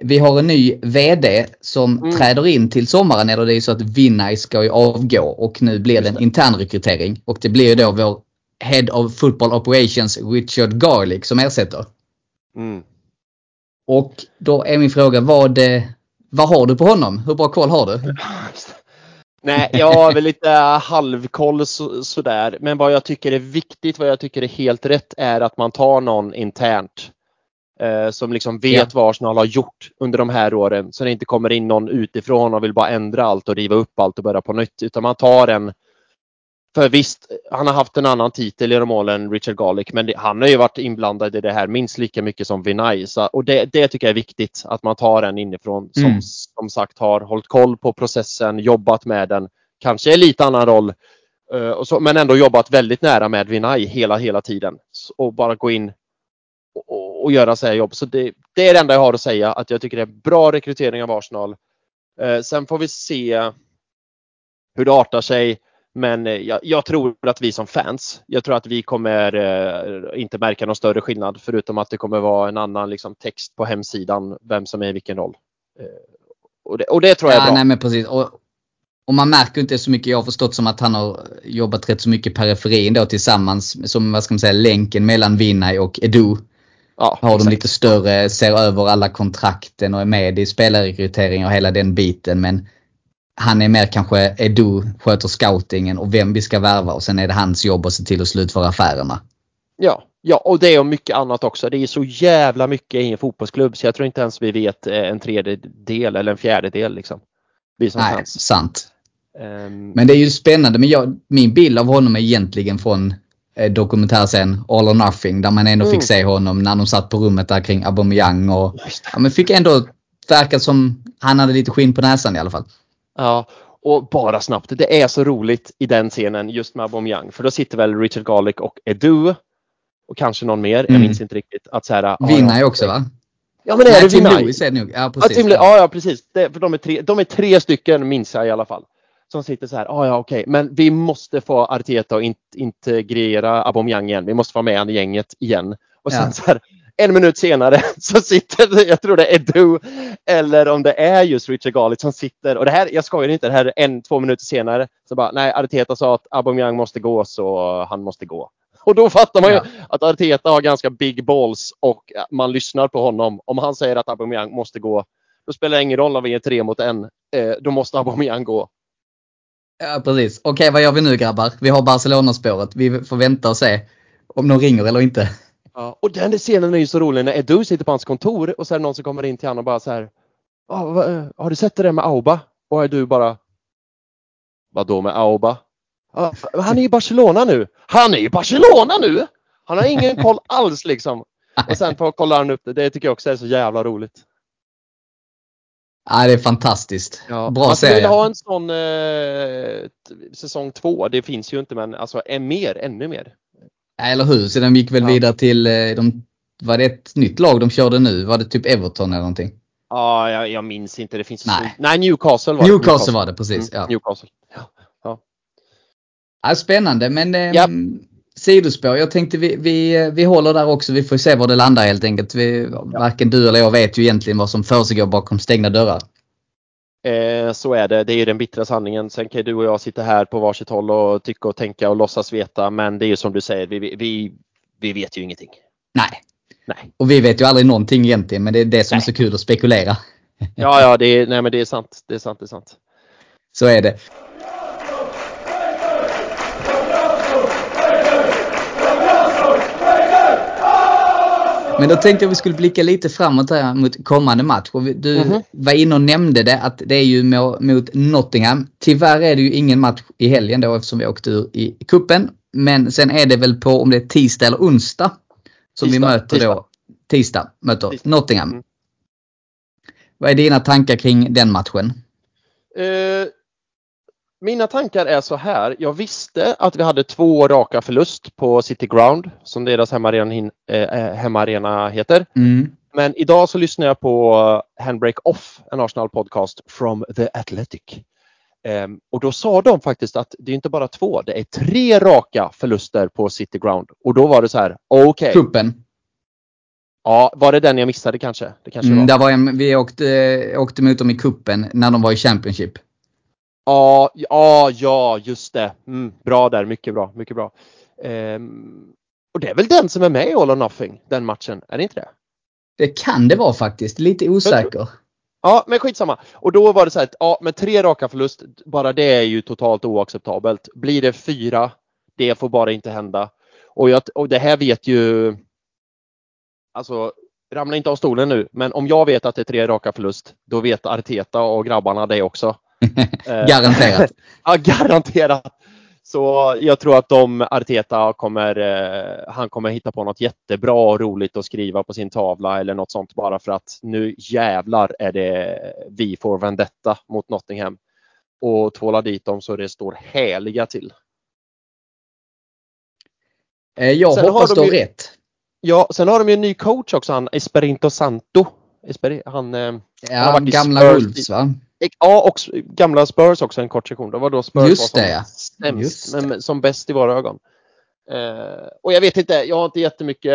vi har en ny VD som Mm. träder in till sommaren. Eller det är ju så att Vinnaj ska ju avgå och nu blir det en intern rekrytering. Och det blir ju då vår Head of Football Operations Richard Garlick som ersätter. Mm. Och då är min fråga vad, eh, vad har du på honom? Hur bra koll har du? Nej, jag har väl lite halvkoll så, sådär. Men vad jag tycker är viktigt, vad jag tycker är helt rätt är att man tar någon internt. Eh, som liksom vet Ja. vad Arsenal har gjort under de här åren. Så det inte kommer in någon utifrån och vill bara ändra allt och riva upp allt och börja på nytt. Utan man tar en för visst, han har haft en annan titel genom åren Richard Garlick, men det, han har ju varit inblandad i det här minst lika mycket som Vinay. Så, och det, det tycker jag är viktigt, att man tar en inifrån som Mm. som sagt har hållit koll på processen, jobbat med den, kanske i lite annan roll Eh, så, men ändå jobbat väldigt nära med Vinay hela, hela tiden. Så- Och bara gå in och, och, göra så här jobb. Så det, det är det enda jag har att säga. Att jag tycker det är bra rekrytering av Arsenal. Eh, sen får vi se hur det artar sig. Men eh, jag, jag tror att vi som fans, jag tror att vi kommer eh, inte märka någon större skillnad förutom att det kommer vara en annan liksom, text på hemsidan vem som är i vilken roll. Eh, och, det, och det tror jag är Ja, bra. nej men precis. Och, och man märker inte så mycket. Jag har förstått som att han har jobbat rätt så mycket i periferin då tillsammans som vad ska man säga länken mellan Vinay och Edu. Ja, Har de lite större, ser över alla kontrakten och är med i spelarrekrytering och hela den biten. Men han är mer kanske Edu sköter scoutingen och vem vi ska värva och sen är det hans jobb att se till att slutföra affärerna. Ja, ja, och det och mycket annat också. Det är så jävla mycket i en fotbollsklubb så jag tror inte ens vi vet eh, en tredjedel eller en fjärdedel liksom. Vi som Nej, fans. sant. Ehm, Men det är ju spännande. Men jag, min bild av honom är egentligen från eh, dokumentärserien All or Nothing där man ändå Mm. fick se honom när de satt på rummet där kring Aubameyang och ja, men fick ändå verka som han hade lite skinn på näsan i alla fall. Ja, och bara snabbt. Det är så roligt i den scenen just med Aubameyang för då sitter väl Richard Garlick och Edu och kanske någon mer. Jag Mm. minns inte riktigt. Att så här, ja, Vinnar ja, också va? Ja men är Nej, det Tim Vinay. Nog. Ja Ja, precis. Tim Le- ja, ja precis. Det, för de är, tre, de är tre stycken minns jag i alla fall. Som sitter så här, ah, ja okej, men vi måste få Arteta att in, integrera Aubameyang igen. Vi måste få med han i gänget igen. Och sen Ja. så här, en minut senare så sitter, jag tror det är Edu eller om det är just Richard Garlick som sitter. Och det här, jag skojar inte, det här är en, två minuter senare. Så bara, nej Arteta sa att Aubameyang måste gå så han måste gå. Och då fattar man ju Ja. att Arteta har ganska big balls och man lyssnar på honom. Om han säger att Aubameyang måste gå, då spelar det ingen roll om vi är tre mot en. Eh, då måste Aubameyang gå. Ja precis. Okej vad gör vi nu grabbar? Vi har Barcelona-spåret. Vi får vänta och se om de ringer eller inte. Ja, och den scenen är ju så rolig när Edu sitter på hans kontor och så är det någon som kommer in till honom och bara så här. Ah, eh, har du sett det där med Auba? Och Edu bara. Vadå med Auba? Ah, han är i Barcelona nu. Han är i Barcelona nu! Han har ingen koll alls liksom. Och sen får kollar han upp det. Det tycker jag också är så jävla roligt. Ja det är fantastiskt. Ja. Bra vilja serie. ha en sån eh, säsong två. Det finns ju inte men alltså en mer, ännu mer. Ja, eller hur? Så de gick väl Ja. vidare till, eh, de, var det ett nytt lag de körde nu? Var det typ Everton eller någonting? Ja, jag, jag minns inte. Det finns Nej. så... Nej, Newcastle var det. Newcastle var det precis. Mm, Ja. Newcastle. Ja, spännande men eh. Sidospår. Jag tänkte vi, vi, vi håller där också. Vi får se var det landar helt enkelt. Vi, Varken du eller jag vet ju egentligen vad som försiggår bakom stängda dörrar. Eh, så är det. Det är ju den bittra sanningen. Sen kan du och jag sitta här på varsitt håll och tycka och tänka och låtsas veta. Men det är ju som du säger, vi, vi, vi vet ju ingenting. Nej. Nej. Och vi vet ju aldrig någonting egentligen men det är det som Nej. är så kul att spekulera. Ja, ja, det är, nej, men det är sant. Det är sant. Det är sant. Så är det. Men då tänkte jag vi skulle blicka lite framåt här mot kommande match. Vi- du Mhm. var inne och nämnde det att det är ju mot Nottingham. Tyvärr är det ju ingen match i helgen då eftersom vi åkte ur i kuppen. Men sen är det väl på om det är tisdag eller onsdag som vi Tisdag, möter tisdag. då. Tisdag möter Tisdag. Nottingham. Mm. Vad är dina tankar kring den matchen? Eh, mina tankar är så här. Jag visste att vi hade två raka förlust på City Ground som deras hemmaarena, hin- eh, hemmaarena heter. Mm. Men idag så lyssnar jag på Handbrake Off, en Arsenal podcast from the Athletic. Ehm, och då sa de faktiskt att det är inte bara två, det är tre raka förluster på City Ground. Och då var det så här, okej. Kuppen. Ja, var det den jag missade kanske? Det kanske Mm, var. där var en, vi åkte, åkte mot dem i kuppen när de var i Championship. Ja, ja, ja, just det. Mm, bra där, mycket bra, mycket bra. Ehm, och det är väl den som är med i All or Nothing, den matchen, är det inte det? Det kan det vara faktiskt. Lite osäker. Ja, men skitsamma. Och då var det så här, att, ja, men tre raka förlust, bara det är ju totalt oacceptabelt. Blir det fyra, det får bara inte hända. Och, jag, och det här vet ju, alltså ramla inte av stolen nu, men om jag vet att det är tre raka förlust, då vet Arteta och grabbarna det också. Eh, Garanterat. Ja, garanterat. Så jag tror att de, Arteta kommer, eh, han kommer hitta på något jättebra och roligt att skriva på sin tavla eller något sånt bara för att nu jävlar är det vi får vendetta mot Nottingham. Och tvåla dit dem så det står härliga till. Eh, Jag Sen hoppas du har ju- rätt. Ja, sen har de ju en ny coach också, han Esperinto Santo. Esperi, han, eh, han har Ja, varit gamla Wolves va? Ja, och gamla Spurs också en kort sektion. Det var då Spurs Just var det, som ja. sämst, Just men, men som bäst i våra ögon. Eh, och jag vet inte, jag har inte jättemycket,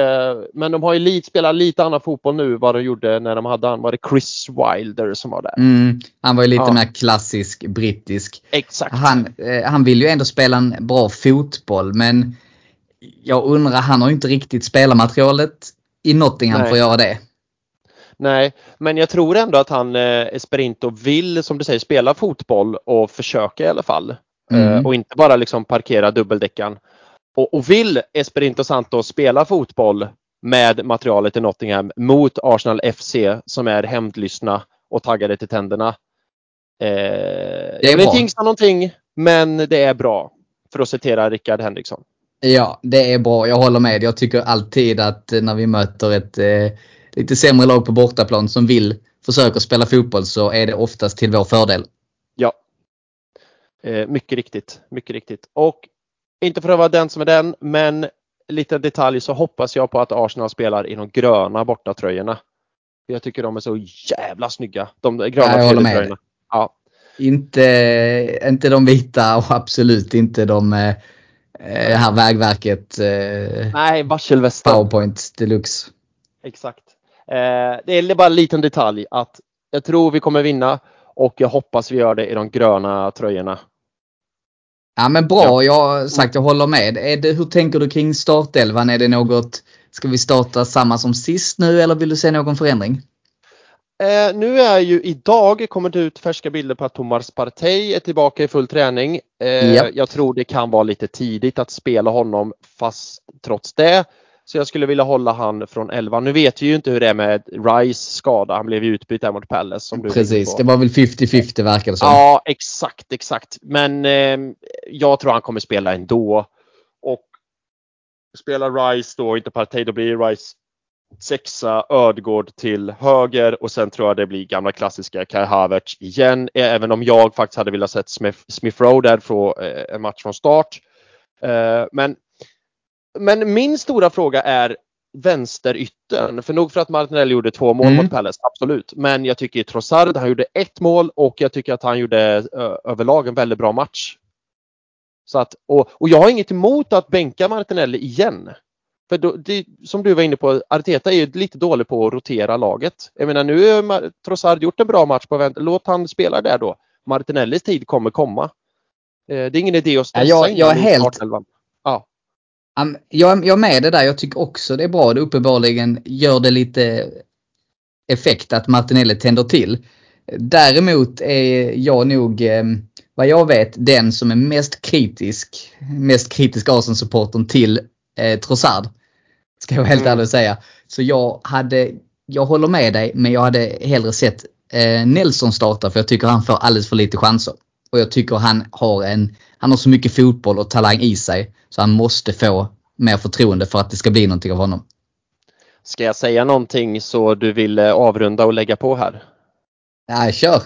men de har ju lite, spelat lite annan fotboll nu vad de gjorde när de hade han. Var det Chris Wilder som var där? Mm, han var ju lite Ja. mer klassisk brittisk. Exakt. Han, eh, han vill ju ändå spela en bra fotboll men jag undrar, han har ju inte riktigt spelarmaterialet i Nottingham Nej. för att göra det. Nej, men jag tror ändå att han eh, Esperinto vill, som du säger, spela fotboll och försöka i alla fall. Mm. Eh, och inte bara liksom parkera dubbeldäckan. Och, och vill Esperinto Santo spela fotboll med materialet i Nottingham mot Arsenal FC som är hämndlystna och taggade till tänderna. Eh, vill bra. inte jinxa någonting, men det är bra. För att citera Rickard Henriksson. Ja, det är bra. Jag håller med. Jag tycker alltid att eh, när vi möter ett eh, lite sämre lag på bortaplan som vill försöka spela fotboll så är det oftast till vår fördel. Ja. Eh, mycket riktigt, mycket riktigt. Och inte för att vara den som är den, men liten detalj så hoppas jag på att Arsenal spelar i de gröna bortatröjorna. Jag tycker de är så jävla snygga. De gröna Ja, tröjorna. Ja, Inte, inte de vita och absolut inte de eh, eh, här vägverket eh, nej, varselvästen. Powerpoint deluxe. Exakt. Eh, det är bara en liten detalj att jag tror vi kommer vinna och jag hoppas vi gör det i de gröna tröjorna. Ja men bra, jag har sagt jag håller med. Är det, hur tänker du kring startelvan? Är det något, ska vi starta samma som sist nu eller vill du se någon förändring? Eh, nu är ju idag kommer det ut färska bilder på att Thomas Partey är tillbaka i full träning. Eh, Japp. Jag tror det kan vara lite tidigt att spela honom fast trots det. Så jag skulle vilja hålla han från 11. Nu vet vi ju inte hur det är med Rice skada. Han blev ju utbytt där mot Palace. Som du Precis, det var väl 50-50 verkar det som. Ja, exakt, exakt. Men eh, jag tror han kommer spela ändå. Och spelar Rice då, inte Partey, då blir Rice sexa, Ödegård till höger och sen tror jag det blir gamla klassiska Kai Havertz igen. Även om jag faktiskt hade velat sett Smith, Smith Rowe där från eh, en match från start. Eh, men, men min stora fråga är vänsteryttern. För nog för att Martinelli gjorde två mål Mm. mot Palace, absolut. Men jag tycker Trossard, han gjorde ett mål och jag tycker att han gjorde ö, överlag en väldigt bra match. Så att, och, och jag har inget emot att bänka Martinelli igen. För då, det, som du var inne på, Arteta är ju lite dålig på att rotera laget. Jag menar nu har Trossard gjort en bra match på vänt. Låt han spela där då. Martinellis tid kommer komma. Eh, det är ingen idé att stressa Ja, jag- jag är helt- Jag, jag är med det där. Jag tycker också det är bra. Det uppenbarligen gör det lite effekt att Martinelli tänder till. Däremot är jag nog, eh, vad jag vet, den som är mest kritisk, mest kritisk Arsenal-supporten till eh, Trossard. Ska jag helt Mm. ärlig och säga. Så jag hade, jag håller med dig, men jag hade hellre sett eh, Nelson starta för jag tycker han får alldeles för lite chanser. Och jag tycker han har en, han har så mycket fotboll och talang i sig så han måste få mer förtroende för att det ska bli någonting av honom. Ska jag säga någonting så du vill eh, avrunda och lägga på här? Nej, kör!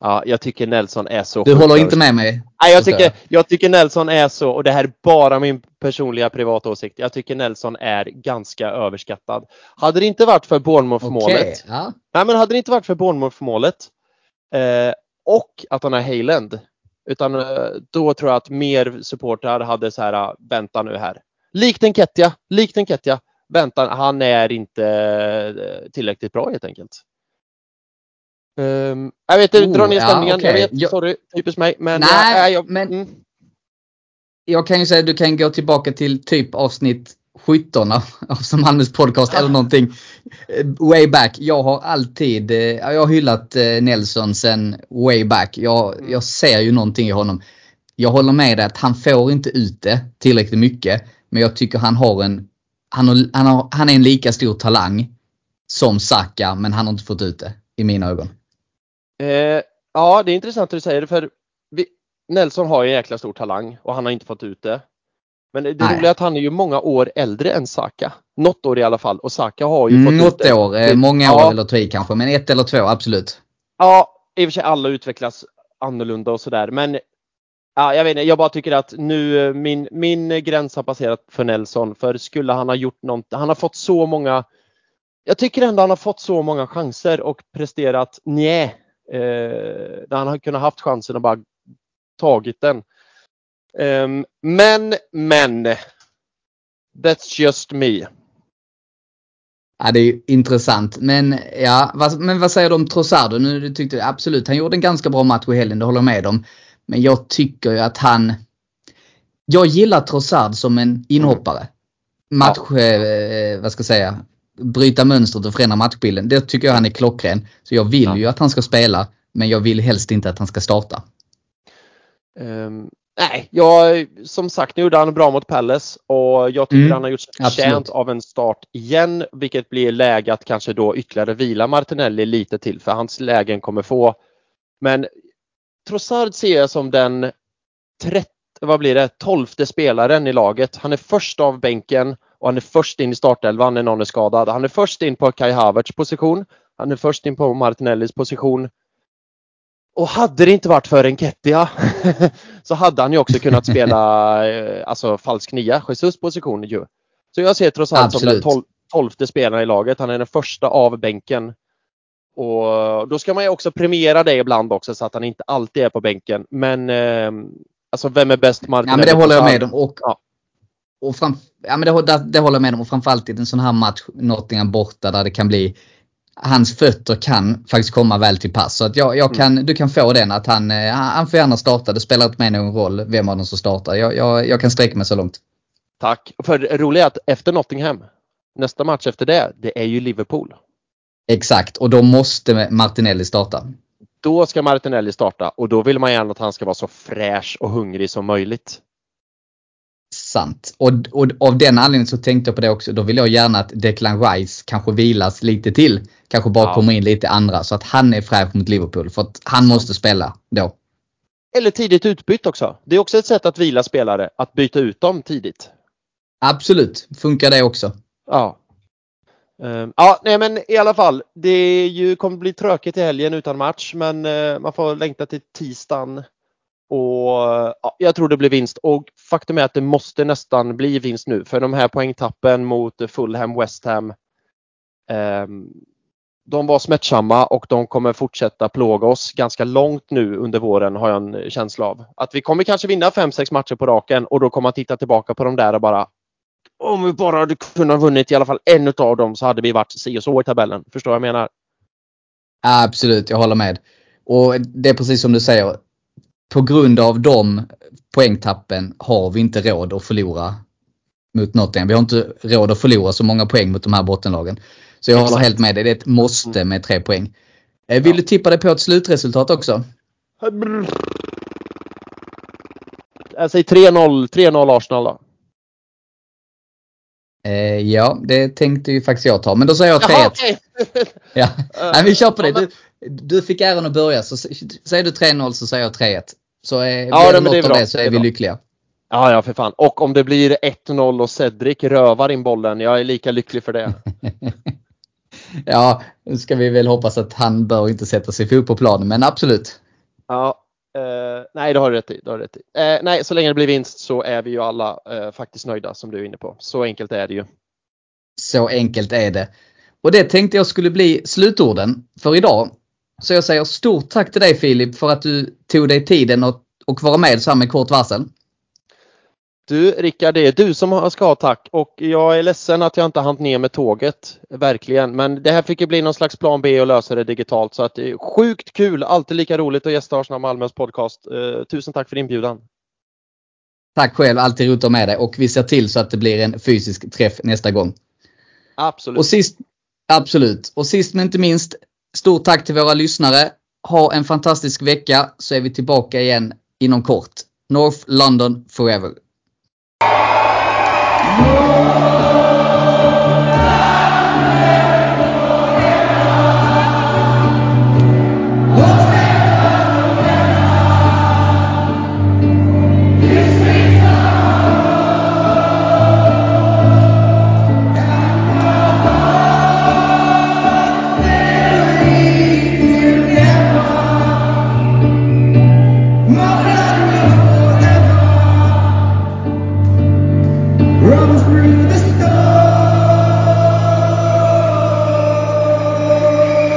Ja, jag tycker Nelson är så Du håller inte med mig? Nej, jag tycker, jag tycker Nelson är så, och det här är bara min personliga privata åsikt. Jag tycker Nelson är ganska överskattad. Hade det inte varit för Bournemouth-målet, Okej, ja. nej men hade det inte varit för Bournemouth-målet eh, och att han är Hayland, utan eh, då tror jag att mer supportrar hade så här, ah, vänta nu här. Likt en Ketja, likt en Ketja. Vänta, han är inte eh, tillräckligt bra helt enkelt. Um, jag vet, det Oh, drar ner ja, stämningen. okej. Jag vet, sorry, typiskt mig. Men Nej, jag, jag, men- mm. Jag kan ju säga att du kan gå tillbaka till typ avsnitt 17 av, Malmös podcast eller någonting. eh, Way back. Jag har alltid, eh, jag har hyllat eh, Nelson sen way back. Jag, jag ser ju någonting i honom. Jag håller med dig att han får inte ut det tillräckligt mycket. Men jag tycker han har en, han, har, han, har, han är en lika stor talang som Saka men han har inte fått ut det i mina ögon. Eh, ja, det är intressant att du säger det för vi, Nelson har ju en jäkla stor talang och han har inte fått ut det. Men det, Nej. roliga är att han är ju många år äldre än Saka. Något år i alla fall. Och Saka har ju fått ut något det. år, eh, många ja. år eller i kanske men ett eller två absolut. Ja, i och för sig alla utvecklas annorlunda och sådär. Men Ja, jag vet inte, jag bara tycker att nu eh, min, min gräns har passerat för Nelson. För skulle han ha gjort något, han har fått så många jag tycker ändå han har fått så många chanser och presterat nej. Eh, där han har kunnat haft chansen och bara tagit den. Um, men, men. That's just me. Ja, det är ju intressant. Men, ja, vad, men vad säger du om Trossardo? Nu tyckte jag absolut, han gjorde en ganska bra match i helgen, det håller jag med om. Men jag tycker ju att han... Jag gillar Trossard som en inhoppare. Match, ja. eh, vad ska jag säga, bryta mönstret och förändra matchbilden. Det tycker jag han är klockren. Så jag vill ja. ju att han ska spela, men jag vill helst inte att han ska starta. Um, nej, jag, som sagt nu gjorde han bra mot Palace och jag tycker mm, han har gjort sig förtjänt av en start igen, vilket blir läge att kanske då ytterligare vila Martinelli lite till för hans lägen kommer få. Men Trossard ser jag som den 30, vad blir det, 12 spelaren i laget. Han är först av bänken och han är först in i startelvan när någon är skadad. Han är först in på Kai Havertz position. Han är först in på Martinellis position. Och hade det inte varit för Enketia så hade han ju också kunnat spela eh, alltså falsk nia, Jesus position ju. Så jag ser trots allt som den tol tolfte spelaren i laget. Han är den första av bänken. Och då ska man ju också premiera det ibland också så att han inte alltid är på bänken. Men eh, alltså vem är bäst Martinelli? Ja men det håller jag med om. Och, ja. och fram, ja, men det, det, det håller jag med om. Och framförallt i en sån här match, Nottingham borta, där det kan bli hans fötter kan faktiskt komma väl till pass. Så att jag, jag kan, mm. du kan få den att han, eh, han får gärna starta. Det spelar inte mig någon roll vem av dem som startar. Jag, jag, jag kan sträcka mig så långt. Tack. För det roliga är att efter Nottingham, nästa match efter det, det är ju Liverpool. Exakt, och då måste Martinelli starta. Då ska Martinelli starta och då vill man gärna att han ska vara så fräsch och hungrig som möjligt. Sant. Och, och av den anledningen så tänkte jag på det också. Då vill jag gärna att Declan Rice kanske vilas lite till. Kanske bara ja. kommer in lite andra så att han är fräsch mot Liverpool. För att han måste spela då. Eller tidigt utbyte också. Det är också ett sätt att vila spelare. Att byta ut dem tidigt. Absolut. Funkar det också. Ja. Um, ja, nej men i alla fall. Det ju, kommer bli tråkigt i helgen utan match men uh, man får längta till tisdagen och ja, jag tror det blir vinst och faktum är att det måste nästan bli vinst nu för de här poängtappen mot Fulham, West Ham. Eh, de var smärtsamma och de kommer fortsätta plåga oss ganska långt nu under våren har jag en känsla av. Att vi kommer kanske vinna 5-6 matcher på raken och då kommer man titta tillbaka på de där och bara om vi bara hade kunnat vunnit i alla fall en av dem så hade vi varit si och så i tabellen. Förstår vad jag menar? Absolut, jag håller med. Och det är precis som du säger på grund av de poängtappen har vi inte råd att förlora mot Nottingham. Vi har inte råd att förlora så många poäng mot de här bottenlagen. Så jag håller helt med dig. Det är ett måste med tre poäng. Eh, vill du tippa dig på ett slutresultat också? Jag säger 3-0 3-0 Arsenal då. Eh, ja, det tänkte ju faktiskt jag ta. Men då säger jag 3-1. Okay. ja. Nej, vi kör på det. Du, du fick äran att börja. Så säger du 3-0 så säger jag 3-1. Så är, ja, det något av det så är, är vi lyckliga. Ja, ja för fan. Och om det blir 1-0 och Cedric rövar in bollen, jag är lika lycklig för det. ja, nu ska vi väl hoppas att han bör inte sätta sig fot på planen, men absolut. Ja, eh, nej, det har du rätt i. Det har rätt i. Eh, nej, så länge det blir vinst så är vi ju alla eh, faktiskt nöjda som du är inne på. Så enkelt är det ju. Så enkelt är det. Och det tänkte jag skulle bli slutorden för idag. Så jag säger stort tack till dig Filip för att du tog dig tiden och, och vara med så här med kort varsel. Du Rickard, det är du som ska ha tack och jag är ledsen att jag inte hann ner med tåget. Verkligen. Men det här fick ju bli någon slags plan B och lösa det digitalt. Så att det är sjukt kul, alltid lika roligt att gästa Arsenal Malmös podcast. Uh, tusen tack för inbjudan. Tack själv, alltid roligt att med dig och vi ser till så att det blir en fysisk träff nästa gång. Absolut. Och sist, absolut. Och sist men inte minst, Stort tack till våra lyssnare. Ha en fantastisk vecka så är vi tillbaka igen inom kort. North London Forever.